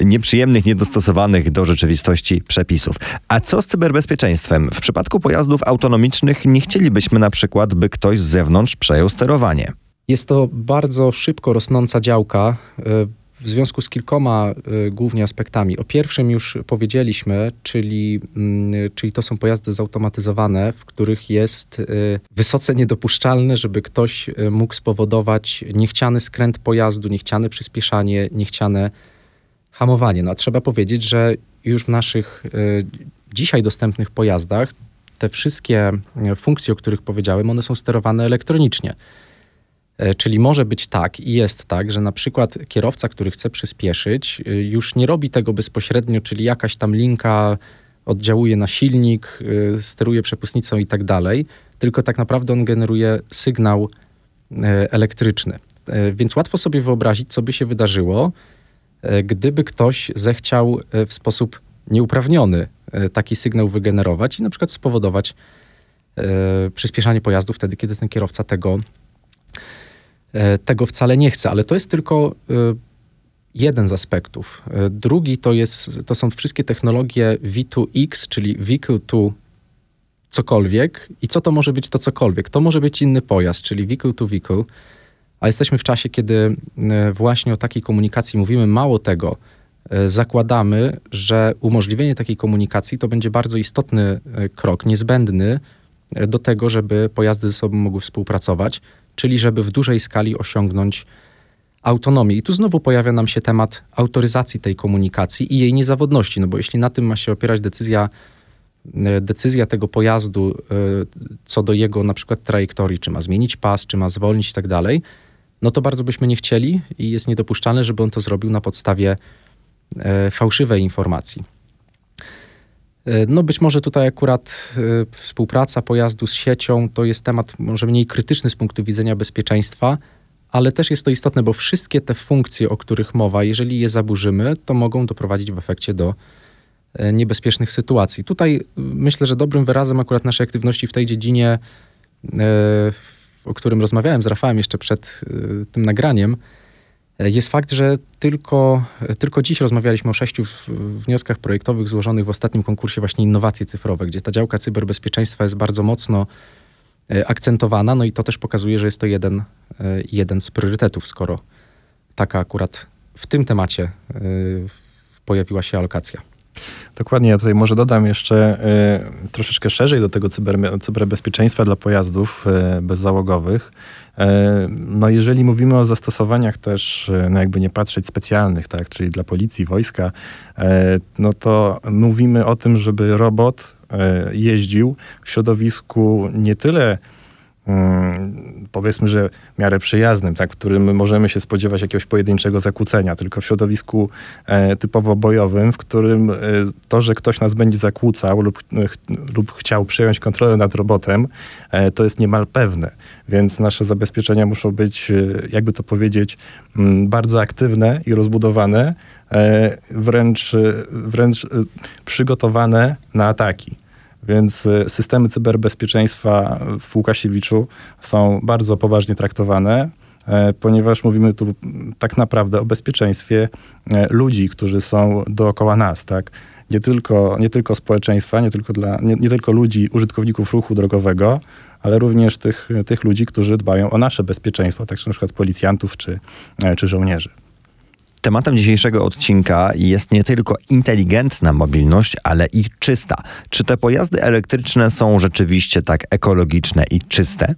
nieprzyjemnych, niedostosowanych do rzeczywistości przepisów. A co z cyberbezpieczeństwem? W przypadku pojazdów autonomicznych nie chcielibyśmy na przykład, by ktoś z zewnątrz przejął sterowanie. Jest to bardzo szybko rosnąca działka. E, w związku z kilkoma głównie aspektami. O pierwszym już powiedzieliśmy, czyli, mm, czyli to są pojazdy zautomatyzowane, w których jest wysoce niedopuszczalne, żeby ktoś mógł spowodować niechciany skręt pojazdu, niechciane przyspieszanie, niechciane hamowanie. No a trzeba powiedzieć, że już w naszych dzisiaj dostępnych pojazdach te wszystkie funkcje, o których powiedziałem, one są sterowane elektronicznie. E, czyli może być tak i jest tak, że na przykład kierowca, który chce przyspieszyć, y, już nie robi tego bezpośrednio, czyli jakaś tam linka oddziałuje na silnik, y, steruje przepustnicą i tak dalej, tylko tak naprawdę on generuje sygnał e, elektryczny. E, więc łatwo sobie wyobrazić, co by się wydarzyło, gdyby ktoś zechciał w sposób nieuprawniony taki sygnał wygenerować i na przykład spowodować przyspieszanie pojazdu wtedy, kiedy ten kierowca tego E, tego wcale nie chce, ale to jest tylko e, jeden z aspektów. E, drugi to, jest, to są wszystkie technologie V2X, czyli Vehicle to cokolwiek. I co to może być to cokolwiek? To może być inny pojazd, czyli Vehicle to Vehicle. A jesteśmy w czasie, kiedy właśnie o takiej komunikacji mówimy. Mało tego, zakładamy, że umożliwienie takiej komunikacji to będzie bardzo istotny krok, niezbędny do tego, żeby pojazdy ze sobą mogły współpracować czyli żeby w dużej skali osiągnąć autonomię. I tu znowu pojawia nam się temat autoryzacji tej komunikacji i jej niezawodności, no bo jeśli na tym ma się opierać decyzja, e, decyzja tego pojazdu e, co do jego na przykład trajektorii, czy ma zmienić pas, czy ma zwolnić i tak dalej, no to bardzo byśmy nie chcieli i jest niedopuszczalne, żeby on to zrobił na podstawie e, fałszywej informacji. E, no być może tutaj akurat y, współpraca pojazdu z siecią to jest temat może mniej krytyczny z punktu widzenia bezpieczeństwa, ale też jest to istotne, bo wszystkie te funkcje, o których mowa, jeżeli je zaburzymy, to mogą doprowadzić w efekcie do e, niebezpiecznych sytuacji. Tutaj myślę, że dobrym wyrazem akurat naszej aktywności w tej dziedzinie, o którym rozmawiałem z Rafałem jeszcze przed tym nagraniem, jest fakt, że tylko, tylko dziś rozmawialiśmy o sześciu wnioskach projektowych złożonych w ostatnim konkursie właśnie innowacje cyfrowe, gdzie ta działka cyberbezpieczeństwa jest bardzo mocno e, akcentowana, no i to też pokazuje, że jest to jeden, e, jeden z priorytetów, skoro taka akurat w tym temacie e, pojawiła się alokacja. Dokładnie, ja tutaj może dodam jeszcze y, troszeczkę szerzej do tego cyber, cyberbezpieczeństwa dla pojazdów y, bezzałogowych. E, no jeżeli mówimy o zastosowaniach też, e, no jakby nie patrzeć specjalnych, tak, czyli dla policji, wojska, e, no to mówimy o tym, żeby robot jeździł w środowisku nie tyle Mm, powiedzmy, że w miarę przyjaznym, tak, w którym możemy się spodziewać jakiegoś pojedynczego zakłócenia, tylko w środowisku e, typowo bojowym, w którym e, to, że ktoś nas będzie zakłócał lub, e, ch, lub chciał przejąć kontrolę nad robotem, e, to jest niemal pewne. Więc nasze zabezpieczenia muszą być, e, jakby to powiedzieć, m, mm, bardzo aktywne i rozbudowane, e, wręcz, wręcz przygotowane na ataki. Więc y, systemy cyberbezpieczeństwa w Łukasiewiczu są bardzo poważnie traktowane, e, ponieważ mówimy tu tak naprawdę o bezpieczeństwie e, ludzi, którzy są dookoła nas, tak? Nie tylko, nie tylko społeczeństwa, nie tylko, dla, nie, nie tylko ludzi, użytkowników ruchu drogowego, ale również tych, tych ludzi, którzy dbają o nasze bezpieczeństwo, tak na przykład policjantów czy, e, czy żołnierzy. Tematem dzisiejszego odcinka jest nie tylko inteligentna mobilność, ale i czysta. Czy te pojazdy elektryczne są rzeczywiście tak ekologiczne i czyste?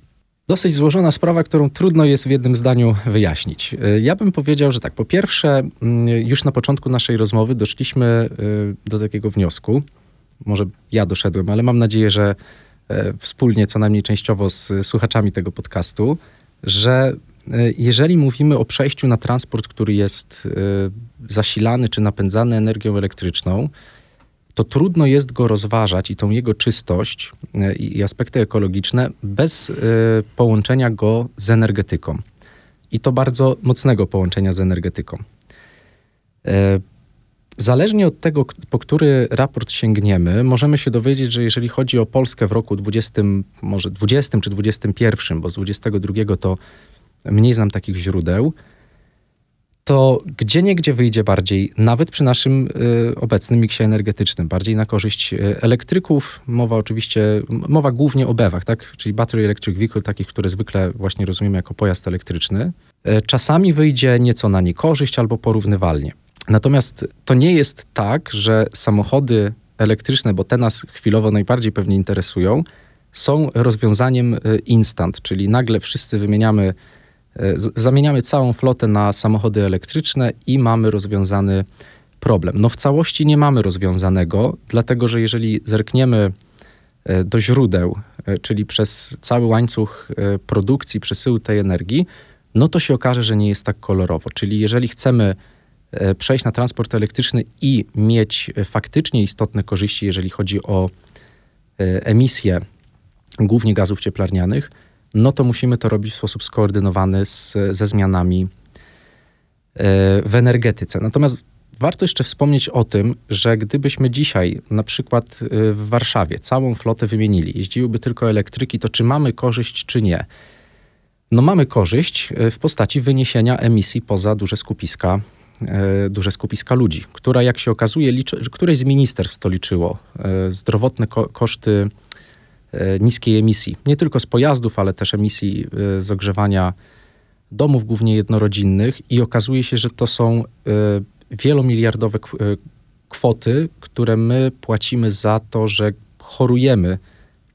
Dosyć złożona sprawa, którą trudno jest w jednym zdaniu wyjaśnić. Ja bym powiedział, że tak, po pierwsze, mm, już na początku naszej rozmowy doszliśmy y, do takiego wniosku, może ja doszedłem, ale mam nadzieję, że e, wspólnie, co najmniej częściowo z słuchaczami tego podcastu, że jeżeli mówimy o przejściu na transport, który jest e, zasilany czy napędzany energią elektryczną, to trudno jest go rozważać i tą jego czystość e, i aspekty ekologiczne bez połączenia go z energetyką. I to bardzo mocnego połączenia z energetyką. Zależnie od tego, po który raport sięgniemy, możemy się dowiedzieć, że jeżeli chodzi o Polskę w roku 20, może 20 czy 21, bo z 22 to mniej znam takich źródeł, to gdzie niegdzie wyjdzie bardziej, nawet przy naszym y, obecnym miksie energetycznym, bardziej na korzyść y, elektryków. Mowa oczywiście, mowa głównie o BEWach, tak? czyli Battery Electric Vehicle, takich, które zwykle właśnie rozumiemy jako pojazd elektryczny. Y, czasami wyjdzie nieco na niekorzyść albo porównywalnie. Natomiast to nie jest tak, że samochody elektryczne, bo te nas chwilowo najbardziej pewnie interesują, są rozwiązaniem instant, czyli nagle wszyscy wymieniamy zamieniamy całą flotę na samochody elektryczne i mamy rozwiązany problem. No w całości nie mamy rozwiązanego, dlatego że jeżeli zerkniemy e, do źródeł, e, czyli przez cały łańcuch produkcji, przesyłu tej energii, no to się okaże, że nie jest tak kolorowo. Czyli jeżeli chcemy przejść na transport elektryczny i mieć faktycznie istotne korzyści, jeżeli chodzi o emisję głównie gazów cieplarnianych, no to musimy to robić w sposób skoordynowany z, ze zmianami e, w energetyce. Natomiast warto jeszcze wspomnieć o tym, że gdybyśmy dzisiaj na przykład e, w Warszawie całą flotę wymienili, jeździłyby tylko elektryki, to czy mamy korzyść, czy nie? No mamy korzyść e, w postaci wyniesienia emisji poza duże skupiska, duże skupiska ludzi, która jak się okazuje, liczy, z ministerstw to liczyło. Zdrowotne ko koszty niskiej emisji. Nie tylko z pojazdów, ale też emisji e, z ogrzewania domów, głównie jednorodzinnych, i okazuje się, że to są e, wielomiliardowe kwoty, które my płacimy za to, że chorujemy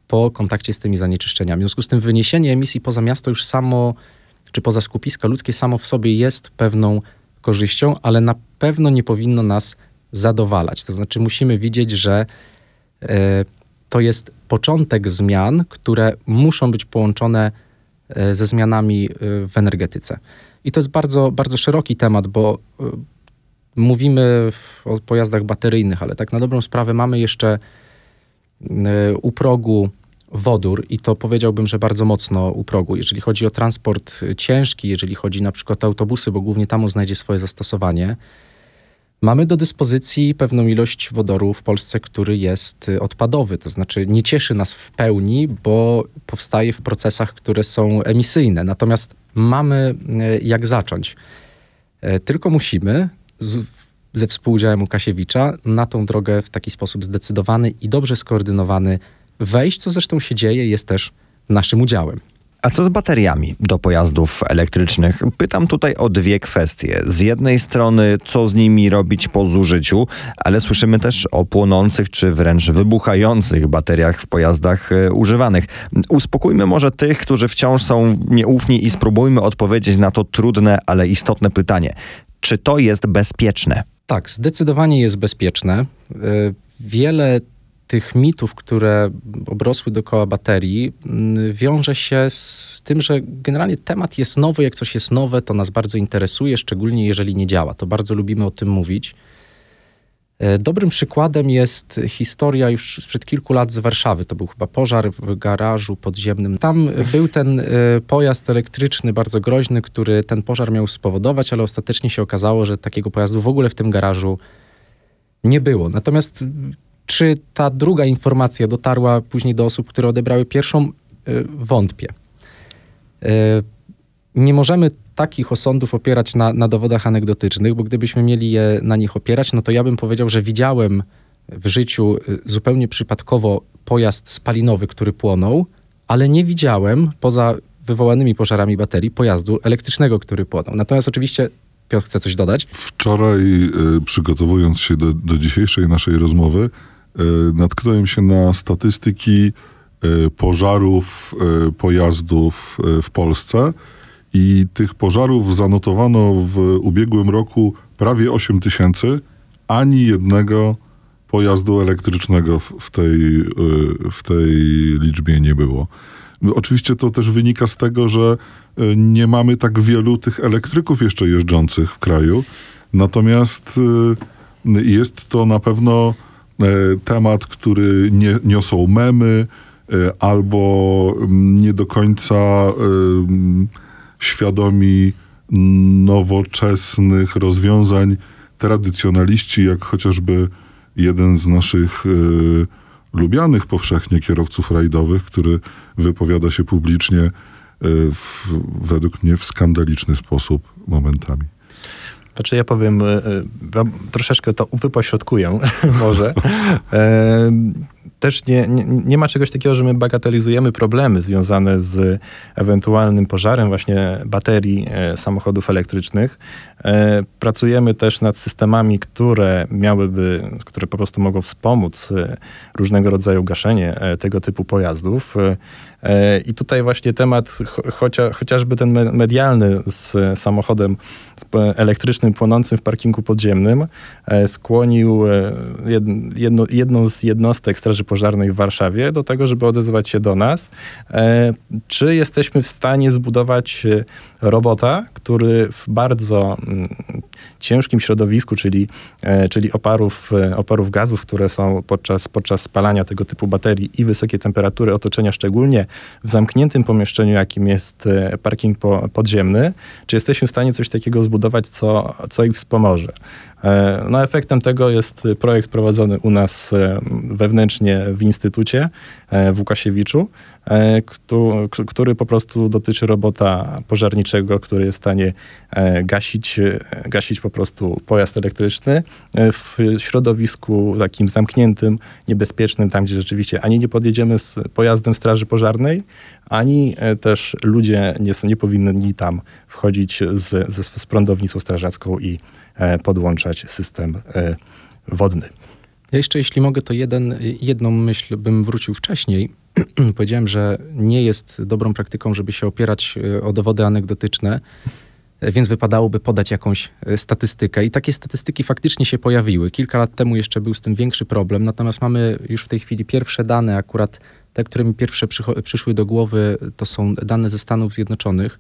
po kontakcie z tymi zanieczyszczeniami. W związku z tym wyniesienie emisji poza miasto już samo, czy poza skupiska ludzkie samo w sobie jest pewną korzyścią, ale na pewno nie powinno nas zadowalać. To znaczy musimy widzieć, że to jest początek zmian, które muszą być połączone e, ze zmianami e, w energetyce. I to jest bardzo, bardzo szeroki temat, bo e, mówimy o pojazdach bateryjnych, ale tak na dobrą sprawę mamy jeszcze u progu wodór i to powiedziałbym, że bardzo mocno u progu. Jeżeli chodzi o transport ciężki, jeżeli chodzi na przykład o autobusy, bo głównie tam znajdzie swoje zastosowanie, Mamy do dyspozycji pewną ilość wodoru w Polsce, który jest y, odpadowy, to znaczy nie cieszy nas w pełni, bo powstaje w procesach, które są emisyjne. Natomiast mamy y, jak zacząć. Y, tylko musimy z, ze współudziałem Łukasiewicza na tą drogę w taki sposób zdecydowany i dobrze skoordynowany wejść, co zresztą się dzieje, jest też naszym udziałem. A co z bateriami do pojazdów elektrycznych? Pytam tutaj o dwie kwestie. Z jednej strony, co z nimi robić po zużyciu, ale słyszymy też o płonących czy wręcz wybuchających bateriach w pojazdach e, używanych. Uspokójmy może tych, którzy wciąż są nieufni i spróbujmy odpowiedzieć na to trudne, ale istotne pytanie. Czy to jest bezpieczne? Tak, zdecydowanie jest bezpieczne. E, wiele tych mitów, które obrosły dookoła baterii, mm, wiąże się z tym, że generalnie temat jest nowy. Jak coś jest nowe, to nas bardzo interesuje, szczególnie jeżeli nie działa. To bardzo lubimy o tym mówić. E, dobrym przykładem jest historia już sprzed kilku lat z Warszawy. To był chyba pożar w garażu podziemnym. Tam był ten e, pojazd elektryczny bardzo groźny, który ten pożar miał spowodować, ale ostatecznie się okazało, że takiego pojazdu w ogóle w tym garażu nie było. Natomiast czy ta druga informacja dotarła później do osób, które odebrały pierwszą? Y, wątpię. Y, nie możemy takich osądów opierać na, na dowodach anegdotycznych, bo gdybyśmy mieli je na nich opierać, no to ja bym powiedział, że widziałem w życiu y, zupełnie przypadkowo pojazd spalinowy, który płonął, ale nie widziałem poza wywołanymi pożarami baterii pojazdu elektrycznego, który płonął. Natomiast oczywiście Piotr chce coś dodać. Wczoraj, przygotowując się do, do dzisiejszej naszej rozmowy, E, natknąłem się na statystyki e, pożarów e, pojazdów w Polsce i tych pożarów zanotowano w ubiegłym roku prawie 8 tysięcy, ani jednego pojazdu elektrycznego w tej, w tej liczbie nie było. Oczywiście to też wynika z tego, że nie mamy tak wielu tych elektryków jeszcze jeżdżących w kraju, natomiast jest to na pewno E, temat, który nie, niosą memy e, albo mm, nie do końca e, świadomi nowoczesnych rozwiązań tradycjonaliści, jak chociażby jeden z naszych lubianych powszechnie kierowców rajdowych, który wypowiada się publicznie w, według mnie w skandaliczny sposób momentami. Znaczy ja powiem, troszeczkę to wypośrodkuję może też nie, nie, nie, ma czegoś takiego, że my bagatelizujemy problemy związane z ewentualnym pożarem właśnie baterii e, samochodów elektrycznych. E, pracujemy też nad systemami, które miałyby, które po prostu mogą wspomóc e, różnego rodzaju gaszenie e, tego typu pojazdów. E, I tutaj właśnie temat, chocia, chociażby ten medialny z samochodem elektrycznym płonącym w parkingu podziemnym, e, skłonił e, jedno, jedną z jednostek Straży Pożarnej w Warszawie do tego, żeby odezwać się do nas. Czy jesteśmy w stanie zbudować robota, który w bardzo mm, ciężkim środowisku, czyli, czyli oparów, oparów gazów, które są podczas, podczas spalania tego typu baterii i wysokie temperatury otoczenia szczególnie, w zamkniętym pomieszczeniu, jakim jest e, parking podziemny, czy jesteśmy w stanie coś takiego zbudować, co, co ich wspomoże. E, no, efektem tego jest projekt prowadzony u nas e, wewnętrznie w Instytucie w Łukasiewiczu, który po prostu dotyczy robota pożarniczego, który jest w stanie gasić, gasić po prostu pojazd elektryczny w środowisku takim zamkniętym, niebezpiecznym, tam gdzie rzeczywiście ani nie podjedziemy z pojazdem straży pożarnej, ani też ludzie nie, nie powinni tam wchodzić z, z, z prądownicą strażacką i E, podłączać system e, wodny. Ja jeszcze, jeśli mogę, to jeden, jedną myśl bym wrócił wcześniej. Powiedziałem, że nie jest dobrą praktyką, żeby się opierać e, o dowody anegdotyczne, więc wypadałoby podać jakąś statystykę. I takie statystyki faktycznie się pojawiły. Kilka lat temu jeszcze był z tym większy problem, natomiast mamy już w tej chwili pierwsze dane, akurat te, które mi pierwsze przyszły do głowy, to są dane ze Stanów Zjednoczonych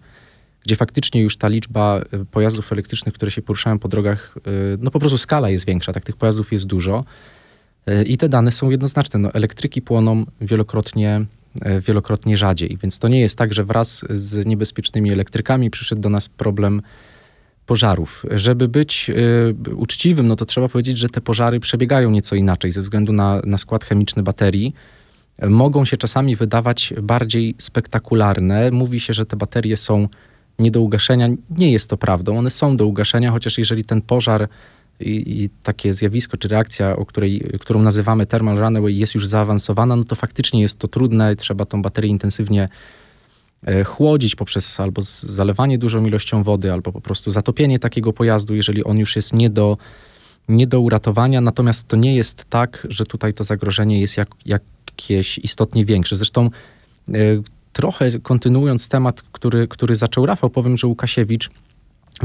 gdzie faktycznie już ta liczba y, pojazdów elektrycznych, które się poruszają po drogach, y, no po prostu skala jest większa, tak tych pojazdów jest dużo. Y, I te dane są jednoznaczne. No, elektryki płoną wielokrotnie, wielokrotnie rzadziej, więc to nie jest tak, że wraz z niebezpiecznymi elektrykami przyszedł do nas problem pożarów. Żeby być uczciwym, no to trzeba powiedzieć, że te pożary przebiegają nieco inaczej ze względu na, na skład chemiczny baterii. Mogą się czasami wydawać bardziej spektakularne. Mówi się, że te baterie są nie do ugaszenia. Nie jest to prawdą. One są do ugaszenia, chociaż jeżeli ten pożar i, i, takie zjawisko czy reakcja, o której, którą nazywamy thermal runaway, jest już zaawansowana, no to faktycznie jest to trudne. Trzeba tą baterię intensywnie e, chłodzić poprzez albo zalewanie dużą ilością wody, albo po prostu zatopienie takiego pojazdu, jeżeli on już jest nie do, nie do uratowania. Natomiast to nie jest tak, że tutaj to zagrożenie jest jak, jakieś istotnie większe. Zresztą e, trochę kontynuując temat, który, który zaczął Rafał, powiem, że Łukasiewicz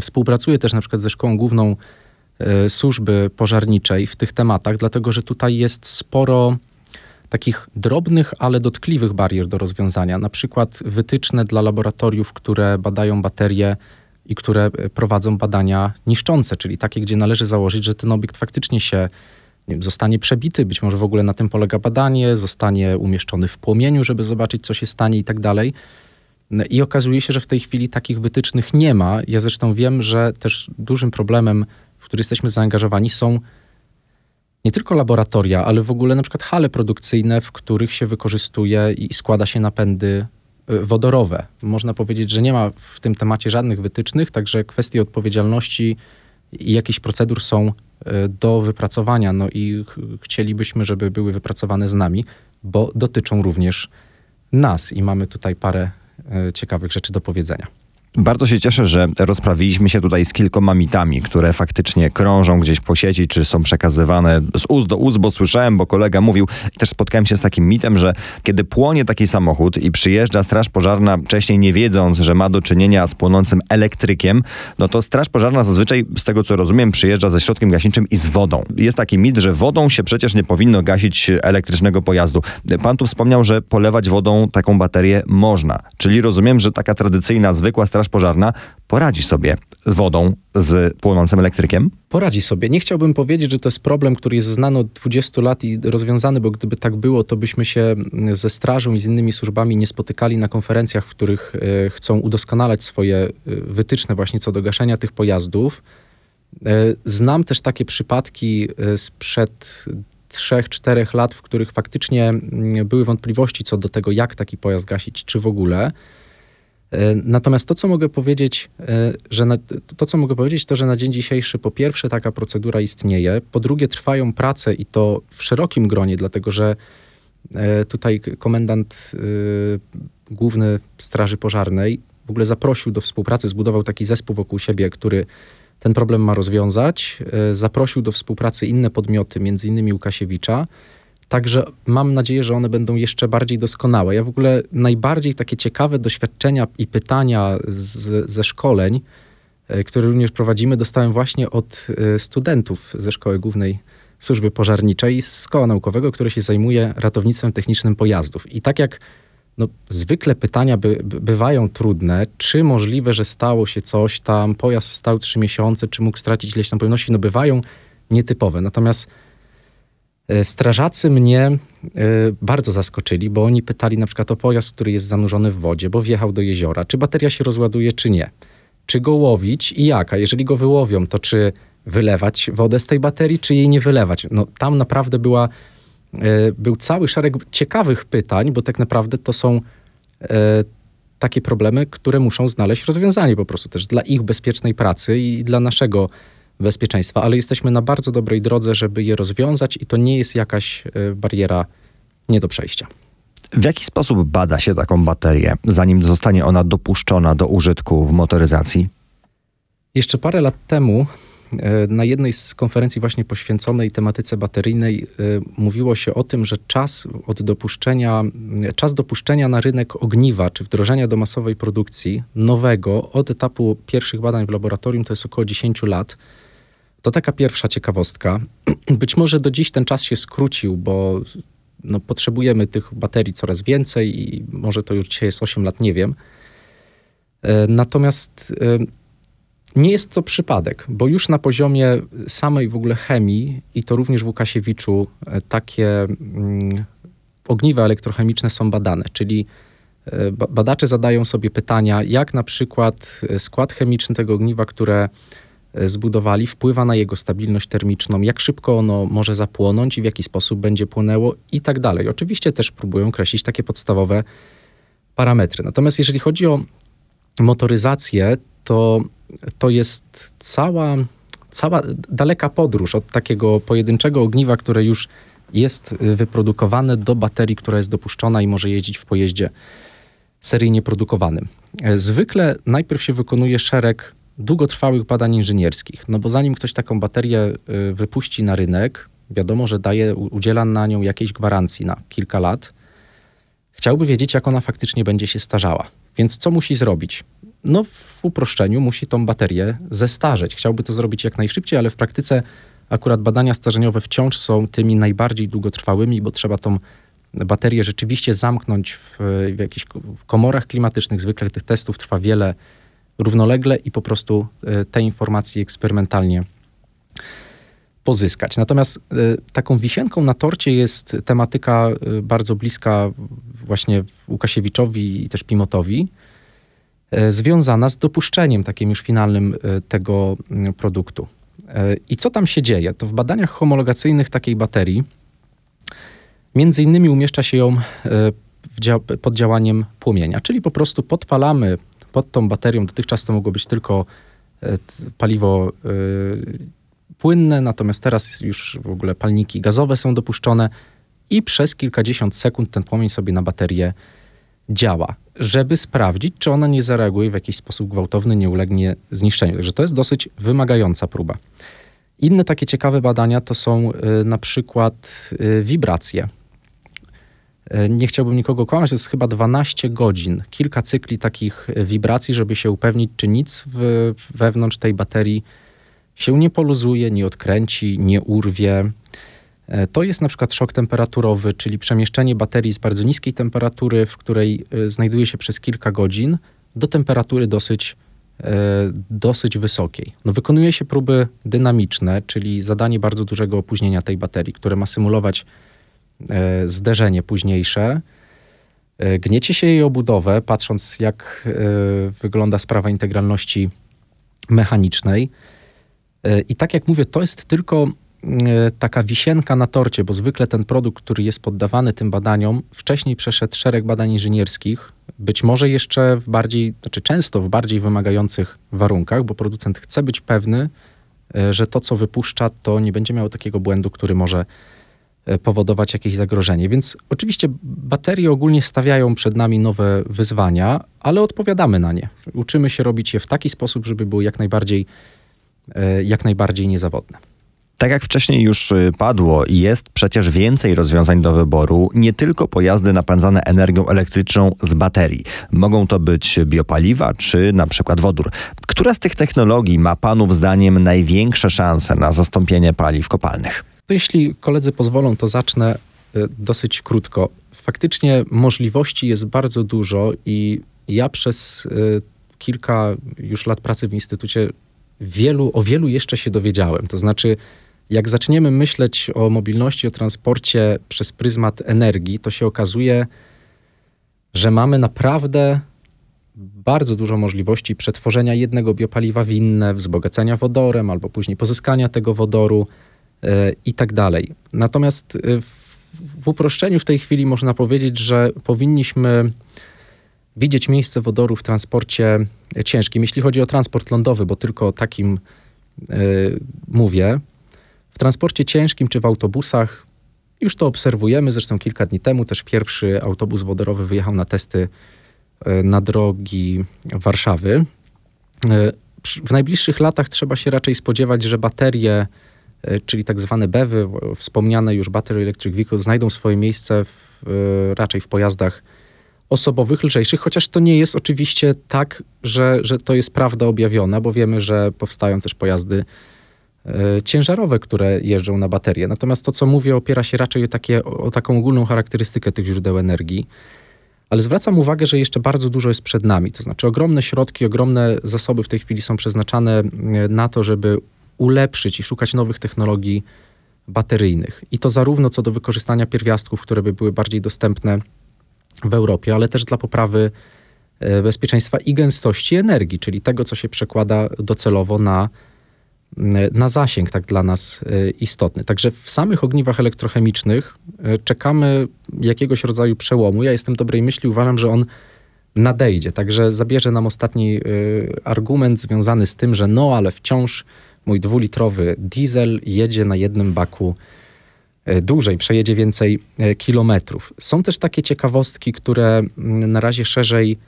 współpracuje też na przykład ze Szkołą Główną e, Służby Pożarniczej w tych tematach, dlatego że tutaj jest sporo takich drobnych, ale dotkliwych barier do rozwiązania. Na przykład wytyczne dla laboratoriów, które badają baterie i które prowadzą badania niszczące, czyli takie, gdzie należy założyć, że ten obiekt faktycznie się wiem, zostanie przebity, być może w ogóle na tym polega badanie, zostanie umieszczony w płomieniu, żeby zobaczyć, co się stanie i tak dalej. I okazuje się, że w tej chwili takich wytycznych nie ma. Ja zresztą wiem, że też dużym problemem, w który jesteśmy zaangażowani, są nie tylko laboratoria, ale w ogóle na przykład hale produkcyjne, w których się wykorzystuje i składa się napędy y, wodorowe. Można powiedzieć, że nie ma w tym temacie żadnych wytycznych, także kwestie odpowiedzialności i jakichś procedur są E, do wypracowania. No i chcielibyśmy, żeby były wypracowane z nami, bo dotyczą również nas i mamy tutaj parę e, ciekawych rzeczy do powiedzenia. Bardzo się cieszę, że rozprawiliśmy się tutaj z kilkoma mitami, które faktycznie krążą gdzieś po sieci, czy są przekazywane z ust do ust, bo słyszałem, bo kolega mówił, też spotkałem się z takim mitem, że kiedy płonie taki samochód i przyjeżdża straż pożarna, wcześniej nie wiedząc, że ma do czynienia z płonącym elektrykiem, no to straż pożarna zazwyczaj, z tego co rozumiem, przyjeżdża ze środkiem gaśniczym i z wodą. Jest taki mit, że wodą się przecież nie powinno gasić elektrycznego pojazdu. Pan tu wspomniał, że polewać wodą taką baterię można. Czyli rozumiem, że taka tradycyjna, zwykła straż straż pożarna poradzi sobie z wodą, z płonącym elektrykiem? Poradzi sobie. Nie chciałbym powiedzieć, że to jest problem, który jest znany od 20 lat i rozwiązany, bo gdyby tak było, to byśmy się ze strażą i z innymi służbami nie spotykali na konferencjach, w których e, chcą udoskonalać swoje e, wytyczne właśnie co do gaszenia tych pojazdów. E, znam też takie przypadki sprzed 3-4 lat, w których faktycznie były wątpliwości co do tego, jak taki pojazd gasić, czy w ogóle. Natomiast to, co mogę powiedzieć, że na, to, co mogę powiedzieć, to, że na dzień dzisiejszy po pierwsze taka procedura istnieje, po drugie trwają prace i to w szerokim gronie, dlatego że tutaj komendant główny Straży Pożarnej w ogóle zaprosił do współpracy, zbudował taki zespół wokół siebie, który ten problem ma rozwiązać. E, zaprosił do współpracy inne podmioty, między innymi Łukasiewicza. Także mam nadzieję, że one będą jeszcze bardziej doskonałe. Ja w ogóle najbardziej takie ciekawe doświadczenia i pytania z, ze szkoleń, e, które również prowadzimy, dostałem właśnie od e, studentów ze Szkoły Głównej Służby Pożarniczej z Koła Naukowego, które się zajmuje ratownictwem technicznym pojazdów. I tak jak no, zwykle pytania by, by, bywają trudne. Czy możliwe, że stało się coś tam, pojazd stał trzy miesiące, czy mógł stracić ileś tam pojemności? No bywają nietypowe. Natomiast strażacy mnie e, bardzo zaskoczyli, bo oni pytali na przykład o pojazd, który jest zanurzony w wodzie, bo wjechał do jeziora, czy bateria się rozładuje, czy nie. Czy go łowić i jaka? Jeżeli go wyłowią, to czy wylewać wodę z tej baterii, czy jej nie wylewać? No tam naprawdę była E, był cały szereg ciekawych pytań, bo tak naprawdę to są e, takie problemy, które muszą znaleźć rozwiązanie po prostu też dla ich bezpiecznej pracy i dla naszego bezpieczeństwa, ale jesteśmy na bardzo dobrej drodze, żeby je rozwiązać i to nie jest jakaś e, bariera nie do przejścia. W jaki sposób bada się taką baterię, zanim zostanie ona dopuszczona do użytku w motoryzacji? Jeszcze parę lat temu E, na jednej z konferencji właśnie poświęconej tematyce bateryjnej e, mówiło się o tym, że czas od dopuszczenia, czas dopuszczenia na rynek ogniwa czy wdrożenia do masowej produkcji nowego od etapu pierwszych badań w laboratorium to jest około 10 lat. To taka pierwsza ciekawostka. Być może do dziś ten czas się skrócił, bo no, potrzebujemy tych baterii coraz więcej i może to już dzisiaj jest 8 lat, nie wiem. E, natomiast nie jest to przypadek, bo już na poziomie samej w ogóle chemii i to również w Łukasiewiczu e, takie mm, ogniwa elektrochemiczne są badane, czyli e, badacze zadają sobie pytania, jak na przykład e, skład chemiczny tego ogniwa, które zbudowali, wpływa na jego stabilność termiczną, jak szybko ono może zapłonąć i w jaki sposób będzie płynęło i tak dalej. Oczywiście też próbują określić takie podstawowe parametry. Natomiast jeżeli chodzi o motoryzację, to to jest cała, cała daleka podróż od takiego pojedynczego ogniwa, które już jest y, wyprodukowane do baterii, która jest dopuszczona i może jeździć w pojeździe seryjnie produkowanym. E, zwykle najpierw się wykonuje szereg długotrwałych badań inżynierskich, no bo zanim ktoś taką baterię y, wypuści na rynek, wiadomo, że daje, udziela na nią jakiejś gwarancji na kilka lat. Chciałby wiedzieć, jak ona faktycznie będzie się starzała. Więc co musi zrobić? no w uproszczeniu musi tą baterię zestarzeć. Chciałby to zrobić jak najszybciej, ale w praktyce akurat badania starzeniowe wciąż są tymi najbardziej długotrwałymi, bo trzeba tą baterię rzeczywiście zamknąć w, w jakichś komorach klimatycznych. Zwykle tych testów trwa wiele równolegle i po prostu e, te informacje eksperymentalnie pozyskać. Natomiast e, taką wisienką na torcie jest tematyka e, bardzo bliska właśnie Łukasiewiczowi i też Pimotowi, związana z dopuszczeniem takim już finalnym tego produktu. I co tam się dzieje? To w badaniach homologacyjnych takiej baterii między innymi umieszcza się ją pod działaniem płomienia, czyli po prostu podpalamy pod tą baterią, dotychczas to mogło być tylko paliwo płynne, natomiast teraz już w ogóle palniki gazowe są dopuszczone i przez kilkadziesiąt sekund ten płomień sobie na baterię działa żeby sprawdzić, czy ona nie zareaguje w jakiś sposób gwałtowny, nie ulegnie zniszczeniu. Także to jest dosyć wymagająca próba. Inne takie ciekawe badania to są y, na przykład wibracje. Y, nie chciałbym nikogo kłamać, to jest chyba 12 godzin, kilka cykli takich wibracji, żeby się upewnić, czy nic w, wewnątrz tej baterii się nie poluzuje, nie odkręci, nie urwie. E, to jest na przykład szok temperaturowy, czyli przemieszczenie baterii z bardzo niskiej temperatury, w której e, znajduje się przez kilka godzin, do temperatury dosyć, e, dosyć wysokiej. No, wykonuje się próby dynamiczne, czyli zadanie bardzo dużego opóźnienia tej baterii, które ma symulować zderzenie późniejsze. Gniecie się jej obudowę, patrząc jak wygląda sprawa integralności mechanicznej. I tak jak mówię, to jest tylko E, taka wisienka na torcie, bo zwykle ten produkt, który jest poddawany tym badaniom, wcześniej przeszedł szereg badań inżynierskich, być może jeszcze w bardziej, znaczy często w bardziej wymagających warunkach, bo producent chce być pewny, e, że to, co wypuszcza, to nie będzie miało takiego błędu, który może e, powodować jakieś zagrożenie. Więc oczywiście baterie ogólnie stawiają przed nami nowe wyzwania, ale odpowiadamy na nie. Uczymy się robić je w taki sposób, żeby były jak najbardziej, e, jak najbardziej niezawodne. Tak jak wcześniej już y, padło, jest przecież więcej rozwiązań do wyboru, nie tylko pojazdy napędzane energią elektryczną z baterii. Mogą to być biopaliwa czy na przykład wodór. Która z tych technologii ma Panów zdaniem największe szanse na zastąpienie paliw kopalnych? To jeśli koledzy pozwolą, to zacznę y, dosyć krótko. Faktycznie możliwości jest bardzo dużo i ja przez y, kilka już lat pracy w instytucie wielu, o wielu jeszcze się dowiedziałem. To znaczy, jak zaczniemy myśleć o mobilności, o transporcie przez pryzmat energii, to się okazuje, że mamy naprawdę bardzo dużo możliwości przetworzenia jednego biopaliwa w inne, wzbogacenia wodorem albo później pozyskania tego wodoru i tak dalej. Natomiast yy, w, uproszczeniu w tej chwili można powiedzieć, że powinniśmy widzieć miejsce wodoru w transporcie ciężkim. Jeśli chodzi o transport lądowy, bo tylko o takim yy, mówię, w transporcie ciężkim czy w autobusach już to obserwujemy. Zresztą kilka dni temu też pierwszy autobus wodorowy wyjechał na testy e, na drogi Warszawy. W najbliższych latach trzeba się raczej spodziewać, że baterie, czyli tak zwane BEWy, wspomniane już Battery Electric Vehicle, znajdą swoje miejsce w, raczej w pojazdach osobowych, lżejszych, chociaż to nie jest oczywiście tak, że, że to jest prawda objawiona, bo wiemy, że powstają też pojazdy E, ciężarowe, które jeżdżą na baterie. Natomiast to, co mówię, opiera się raczej o, takie, o taką ogólną charakterystykę tych źródeł energii. Ale zwracam uwagę, że jeszcze bardzo dużo jest przed nami. To znaczy, ogromne środki, ogromne zasoby w tej chwili są przeznaczane e, na to, żeby ulepszyć i szukać nowych technologii bateryjnych. I to zarówno co do wykorzystania pierwiastków, które by były bardziej dostępne w Europie, ale też dla poprawy e, bezpieczeństwa i gęstości energii, czyli tego, co się przekłada docelowo na na zasięg tak dla nas e, istotny. Także w samych ogniwach elektrochemicznych e, czekamy jakiegoś rodzaju przełomu. Ja jestem dobrej myśli, uważam, że on nadejdzie. Także zabierze nam ostatni argument związany z tym, że no, ale wciąż mój dwulitrowy diesel jedzie na jednym baku dłużej, przejedzie więcej kilometrów. Są też takie ciekawostki, które na razie szerzej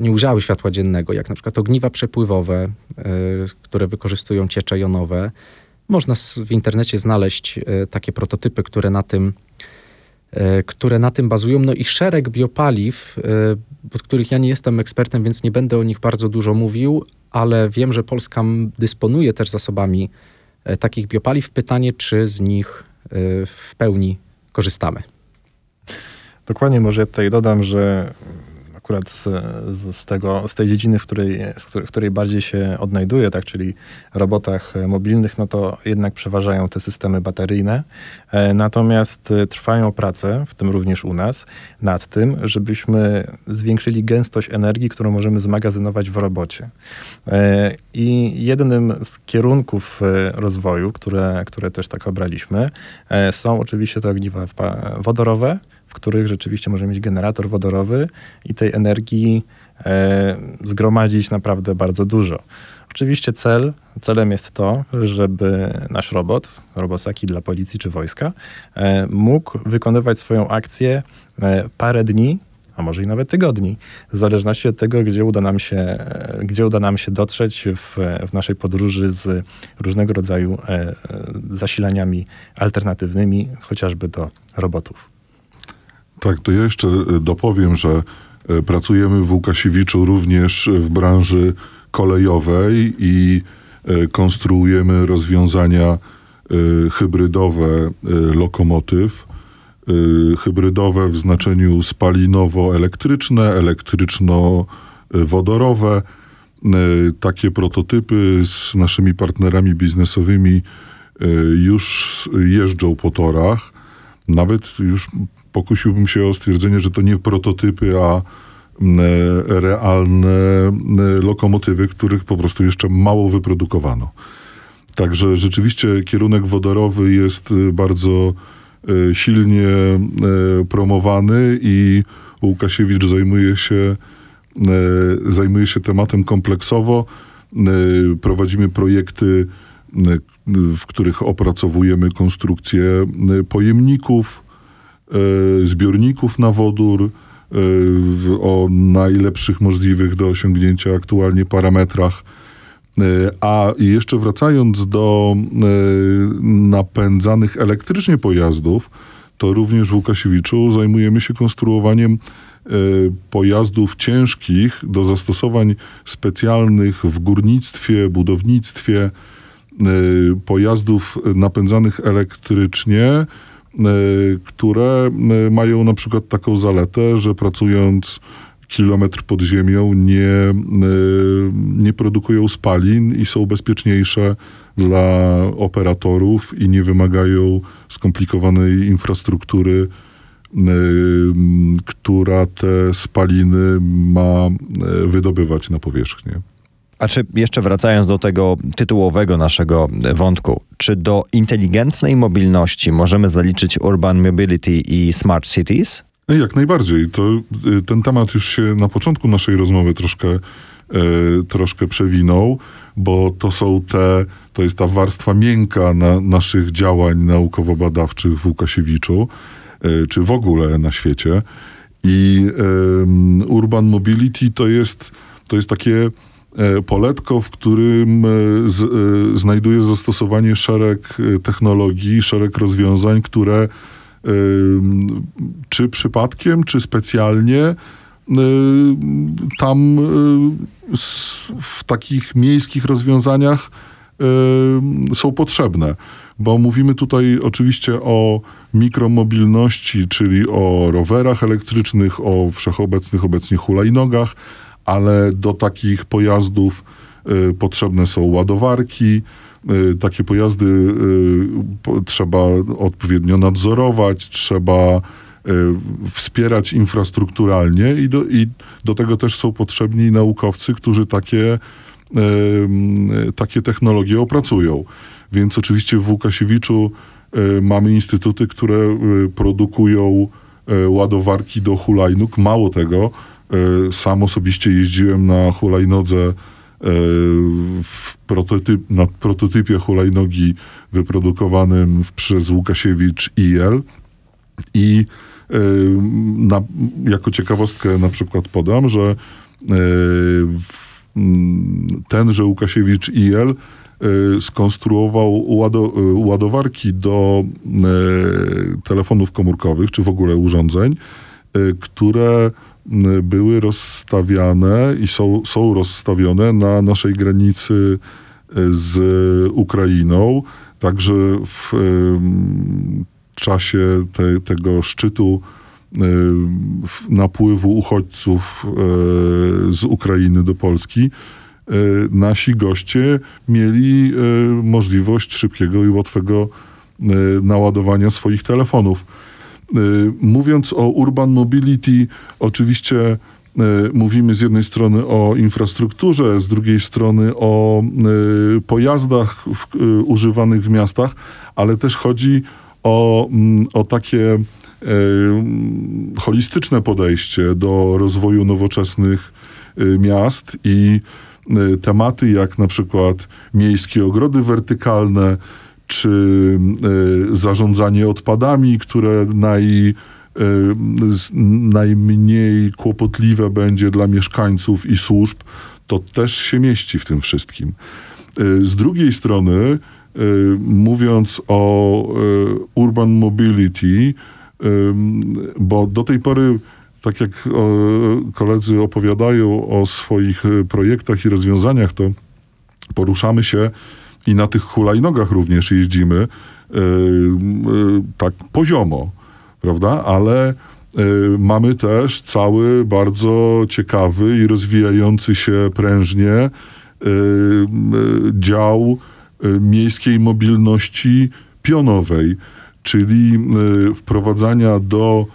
nie ujrzały światła dziennego, jak na przykład ogniwa przepływowe, e, które wykorzystują ciecze jonowe. Można w internecie znaleźć e, takie prototypy, które na tym, e, które na tym bazują. No i szereg biopaliw, pod których ja nie jestem ekspertem, więc nie będę o nich bardzo dużo mówił, ale wiem, że Polska dysponuje też zasobami takich biopaliw. Pytanie, czy z nich w pełni korzystamy. Dokładnie, może ja tutaj dodam, że akurat z, z, tego, z tej dziedziny, w której, w której bardziej się odnajduję, tak, czyli robotach mobilnych, no to jednak przeważają te systemy bateryjne. E, natomiast trwają prace, w tym również u nas, nad tym, żebyśmy zwiększyli gęstość energii, którą możemy zmagazynować w robocie. E, I jednym z kierunków e, rozwoju, które, które też tak obraliśmy, są oczywiście te ogniwa wodorowe, w których rzeczywiście możemy mieć generator wodorowy i tej energii e, zgromadzić naprawdę bardzo dużo. Oczywiście cel, celem jest to, żeby nasz robot, robot taki dla policji czy wojska, e, mógł wykonywać swoją akcję e, parę dni, a może i nawet tygodni, w zależności od tego, gdzie uda nam się, e, gdzie uda nam się dotrzeć w, w naszej podróży z różnego rodzaju e, e, zasilaniami alternatywnymi, chociażby do robotów. Tak, to ja jeszcze e, dopowiem, że e, pracujemy w Łukasiewiczu również w branży kolejowej i e, konstruujemy rozwiązania hybrydowe lokomotyw. Hybrydowe w znaczeniu spalinowo-elektryczne, elektryczno-wodorowe. Takie prototypy z naszymi partnerami biznesowymi już jeżdżą po torach. Nawet już pokusiłbym się o stwierdzenie, że to nie prototypy, a mm, e, realne e, lokomotywy, których po prostu jeszcze mało wyprodukowano. Także rzeczywiście kierunek wodorowy jest e, bardzo silnie promowany i Łukasiewicz zajmuje się, zajmuje się tematem kompleksowo. Prowadzimy projekty, w których opracowujemy konstrukcję pojemników, zbiorników na wodór, o najlepszych możliwych do osiągnięcia aktualnie parametrach. E, a jeszcze wracając do e, napędzanych elektrycznie pojazdów, to również w Łukasiewiczu zajmujemy się konstruowaniem e, pojazdów ciężkich do zastosowań specjalnych w górnictwie, budownictwie, pojazdów napędzanych elektrycznie, które mają na przykład taką zaletę, że pracując kilometr pod ziemią nie, e, nie produkują spalin i są bezpieczniejsze dla operatorów i nie wymagają skomplikowanej infrastruktury, która te spaliny ma wydobywać na powierzchnię. A czy jeszcze wracając do tego tytułowego naszego wątku, czy do inteligentnej mobilności możemy zaliczyć urban mobility i smart cities? Jak najbardziej. To, y, ten temat już się na początku naszej rozmowy troszkę, e, troszkę przewinął, bo to są te, to jest ta warstwa miękka na naszych działań naukowo-badawczych w Łukasiewiczu, e, czy w ogóle na świecie. I Urban Mobility to jest, to jest takie poletko, w którym z, znajduje zastosowanie szereg technologii, szereg rozwiązań, które czy przypadkiem, czy specjalnie tam w takich miejskich rozwiązaniach są potrzebne. Bo mówimy tutaj oczywiście o mikromobilności, czyli o rowerach elektrycznych, o wszechobecnych obecnie hulajnogach, ale do takich pojazdów y, potrzebne są ładowarki, Y, takie pojazdy y, trzeba odpowiednio nadzorować, trzeba wspierać infrastrukturalnie i do, i do tego też są potrzebni naukowcy, którzy takie, takie technologie opracują. Więc oczywiście w Łukasiewiczu mamy instytuty, które produkują ładowarki do hulajnóg. Mało tego, sam osobiście jeździłem na hulajnodze w prototyp, na prototypie hulajnogi wyprodukowanym przez Łukasiewicz IL i na, jako ciekawostkę na przykład podam, że tenże Łukasiewicz IL skonstruował ładowarki do telefonów komórkowych, czy w ogóle urządzeń, które były rozstawiane i są, są rozstawione na naszej granicy e, z Ukrainą. Także w czasie te, tego szczytu e, napływu uchodźców e, z Ukrainy do Polski, nasi goście mieli możliwość szybkiego i łatwego naładowania swoich telefonów. Y, mówiąc o urban mobility, oczywiście y, mówimy z jednej strony o infrastrukturze, z drugiej strony o y, pojazdach używanych w miastach, ale też chodzi o, mm, o takie holistyczne podejście do rozwoju nowoczesnych miast i tematy jak na przykład miejskie ogrody wertykalne, czy e, zarządzanie odpadami, które naj, e, najmniej kłopotliwe będzie dla mieszkańców i służb, to też się mieści w tym wszystkim. E, z drugiej strony, mówiąc o urban mobility, bo do tej pory, tak jak koledzy opowiadają o swoich projektach i rozwiązaniach, to poruszamy się i na tych hulajnogach również jeździmy yy, yy, tak poziomo, prawda? Ale yy, mamy też cały bardzo ciekawy i rozwijający się prężnie dział miejskiej mobilności pionowej, czyli wprowadzania do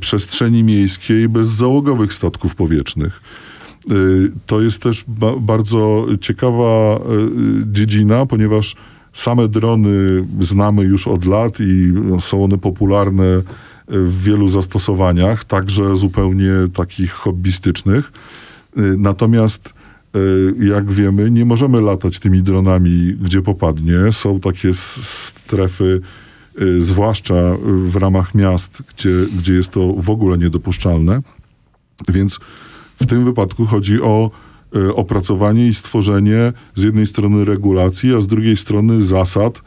przestrzeni miejskiej bezzałogowych statków powietrznych. Y, to jest też ba bardzo ciekawa y, dziedzina, ponieważ same drony znamy już od lat i są one popularne y, w wielu zastosowaniach, także zupełnie takich hobbystycznych. Natomiast jak wiemy, nie możemy latać tymi dronami, gdzie popadnie. Są takie strefy, zwłaszcza w ramach miast, gdzie, gdzie jest to w ogóle niedopuszczalne. Więc w tym wypadku chodzi o e, opracowanie i stworzenie z jednej strony regulacji, a z drugiej strony zasad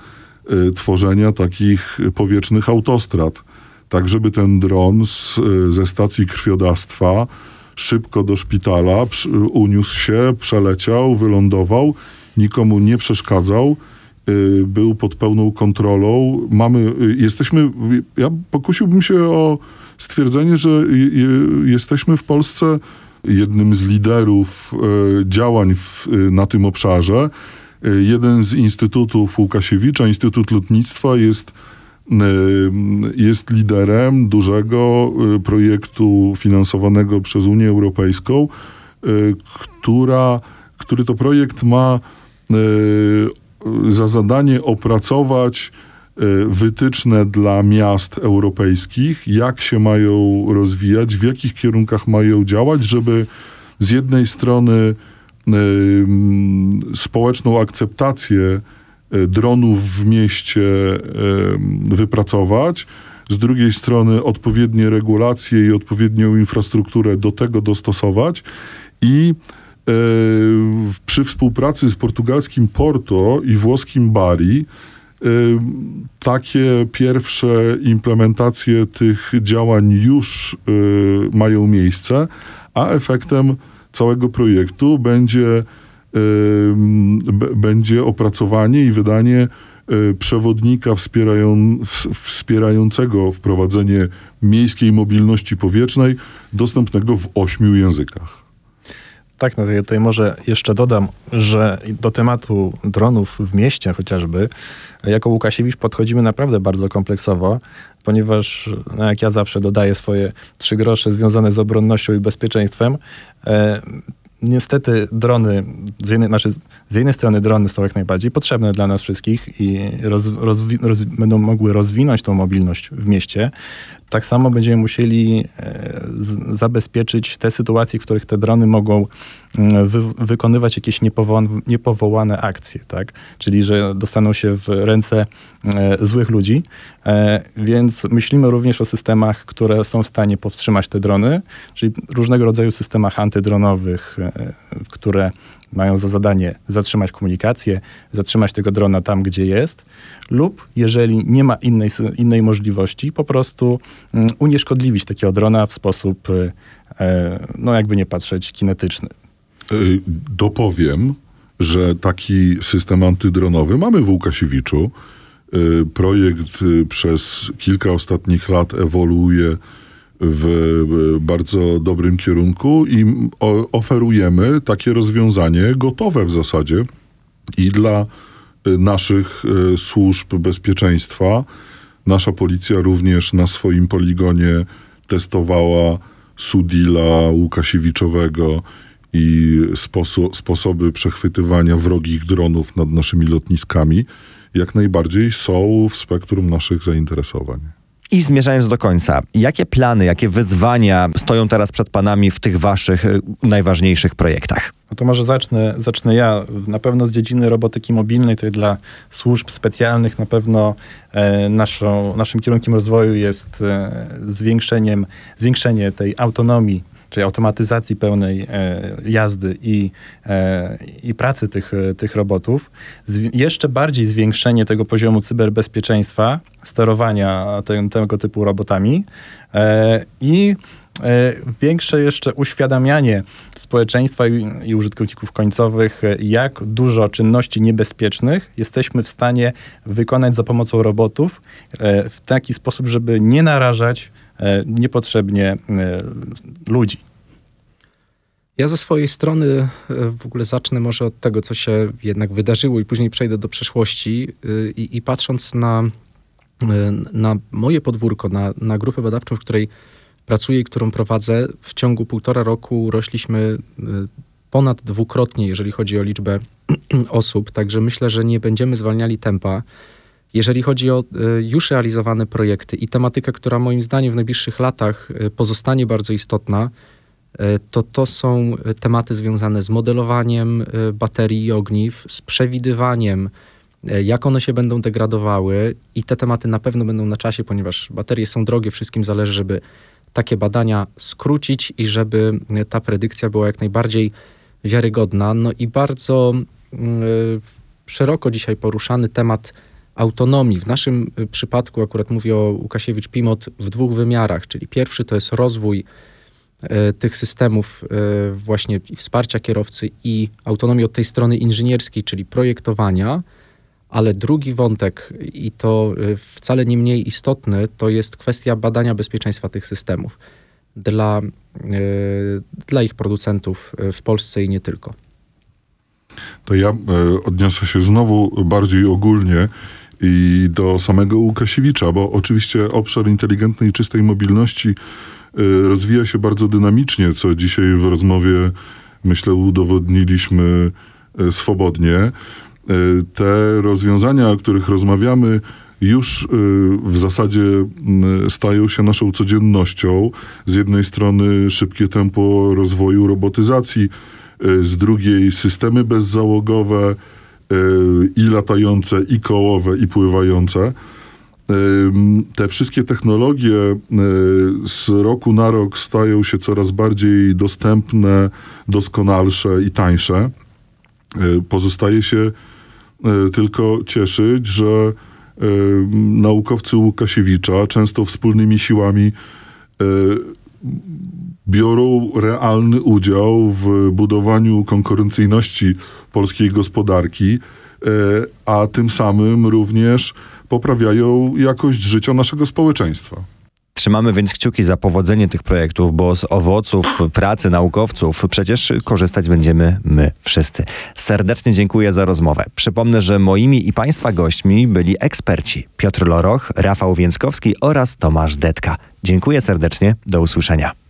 e, tworzenia takich powietrznych autostrad. Tak, żeby ten dron z, e, ze stacji krwiodawstwa szybko do szpitala uniósł się, przeleciał, wylądował, nikomu nie przeszkadzał, był pod pełną kontrolą. Mamy, jesteśmy, ja pokusiłbym się o stwierdzenie, że jesteśmy w Polsce jednym z liderów e, działań w, e, na tym obszarze. E, jeden z instytutów Łukasiewicza, Instytut Lotnictwa, jest, jest liderem dużego projektu finansowanego przez Unię Europejską, która, który to projekt ma za zadanie opracować wytyczne dla miast europejskich, jak się mają rozwijać, w jakich kierunkach mają działać, żeby z jednej strony y, mm, społeczną akceptację y, dronów w mieście wypracować, z drugiej strony odpowiednie regulacje i odpowiednią infrastrukturę do tego dostosować i przy współpracy z portugalskim Porto i włoskim Bari takie pierwsze implementacje tych działań już y, mają miejsce, a efektem całego projektu będzie, będzie opracowanie i wydanie y, przewodnika wspierają, wspierającego wprowadzenie miejskiej mobilności powietrznej dostępnego w ośmiu językach. Tak, no tutaj może jeszcze dodam, że do tematu dronów w mieście chociażby, jako Łukasiewicz podchodzimy naprawdę bardzo kompleksowo, ponieważ no jak ja zawsze dodaję swoje trzy grosze związane z obronnością i bezpieczeństwem, e, niestety drony, z jednej, znaczy z jednej strony drony są jak najbardziej potrzebne dla nas wszystkich i roz, rozwi- będą mogły rozwinąć tą mobilność w mieście. Tak samo będziemy musieli e, zabezpieczyć te sytuacje, w których te drony mogą mm, wy, wykonywać jakieś niepowołane, niepowołane akcje, tak? Czyli, że dostaną się w ręce e, złych ludzi. E, więc myślimy również o systemach, które są w stanie powstrzymać te drony, czyli różnego rodzaju systemach antydronowych, które mają za zadanie zatrzymać komunikację, zatrzymać tego drona tam, gdzie jest, lub jeżeli nie ma innej, innej możliwości, po prostu mm, unieszkodliwić takiego drona w sposób, e, e, no jakby nie patrzeć, kinetyczny. E, dopowiem, że taki system antydronowy mamy w Łukasiewiczu. Projekt przez kilka ostatnich lat ewoluuje w bardzo dobrym kierunku i oferujemy takie rozwiązanie gotowe w zasadzie i dla y, naszych y, służb bezpieczeństwa. Nasza policja również na swoim poligonie testowała Sudila Łukasiewiczowego i sposo sposoby przechwytywania wrogich dronów nad naszymi lotniskami jak najbardziej są w spektrum naszych zainteresowań. I zmierzając do końca, jakie plany, jakie wyzwania stoją teraz przed Panami w tych Waszych y, najważniejszych projektach? No to może zacznę, zacznę ja. Na pewno z dziedziny robotyki mobilnej, to dla służb specjalnych na pewno e, naszą, naszym kierunkiem rozwoju jest e, zwiększeniem, zwiększenie tej autonomii czyli automatyzacji pełnej e, jazdy i, e, i pracy tych, tych robotów, jeszcze bardziej zwiększenie tego poziomu cyberbezpieczeństwa, sterowania te, tego typu robotami e, i większe jeszcze uświadamianie społeczeństwa i, użytkowników końcowych, jak dużo czynności niebezpiecznych jesteśmy w stanie wykonać za pomocą robotów w taki sposób, żeby nie narażać niepotrzebnie ludzi. Ja ze swojej strony e, w ogóle zacznę może od tego, co się jednak wydarzyło i później przejdę do przeszłości i, i patrząc na, na moje podwórko, na, na grupę badawczą, w której pracuję i którą prowadzę, w ciągu półtora roku rośliśmy ponad dwukrotnie, jeżeli chodzi o liczbę osób, także myślę, że nie będziemy zwalniali tempa. Jeżeli chodzi o już realizowane projekty i tematykę, która moim zdaniem w najbliższych latach pozostanie bardzo istotna, to to są tematy związane z modelowaniem baterii i ogniw, z przewidywaniem E, jak one się będą degradowały i te tematy na pewno będą na czasie, ponieważ baterie są drogie, wszystkim zależy, żeby takie badania skrócić i żeby ta predykcja była jak najbardziej wiarygodna. No i bardzo y, szeroko dzisiaj poruszany temat autonomii. W naszym e, przypadku akurat mówię o Łukasiewicz-Pimot w dwóch wymiarach, czyli pierwszy to jest rozwój tych systemów y, właśnie wsparcia kierowcy i autonomii od tej strony inżynierskiej, czyli projektowania, ale drugi wątek, i to y, wcale nie mniej istotny, to jest kwestia badania bezpieczeństwa tych systemów dla, dla ich producentów w Polsce i nie tylko. To ja odniosę się znowu bardziej ogólnie i do samego Łukasiewicza, bo oczywiście obszar inteligentnej i czystej mobilności rozwija się bardzo dynamicznie, co dzisiaj w rozmowie myślę udowodniliśmy swobodnie. Y, te rozwiązania, o których rozmawiamy, już y, w zasadzie y, stają się naszą codziennością. Z jednej strony szybkie tempo rozwoju robotyzacji, z drugiej systemy bezzałogowe i latające, i kołowe, i pływające. Te wszystkie technologie z roku na rok stają się coraz bardziej dostępne, doskonalsze i tańsze. Pozostaje się E, tylko cieszyć, że naukowcy Łukasiewicza często wspólnymi siłami biorą realny udział w budowaniu konkurencyjności polskiej gospodarki, a tym samym również poprawiają jakość życia naszego społeczeństwa. Trzymamy więc kciuki za powodzenie tych projektów, bo z owoców pracy naukowców przecież korzystać będziemy my wszyscy. Serdecznie dziękuję za rozmowę. Przypomnę, że moimi i Państwa gośćmi byli eksperci Piotr Loroch, Rafał Więckowski oraz Tomasz Detka. Dziękuję serdecznie, do usłyszenia.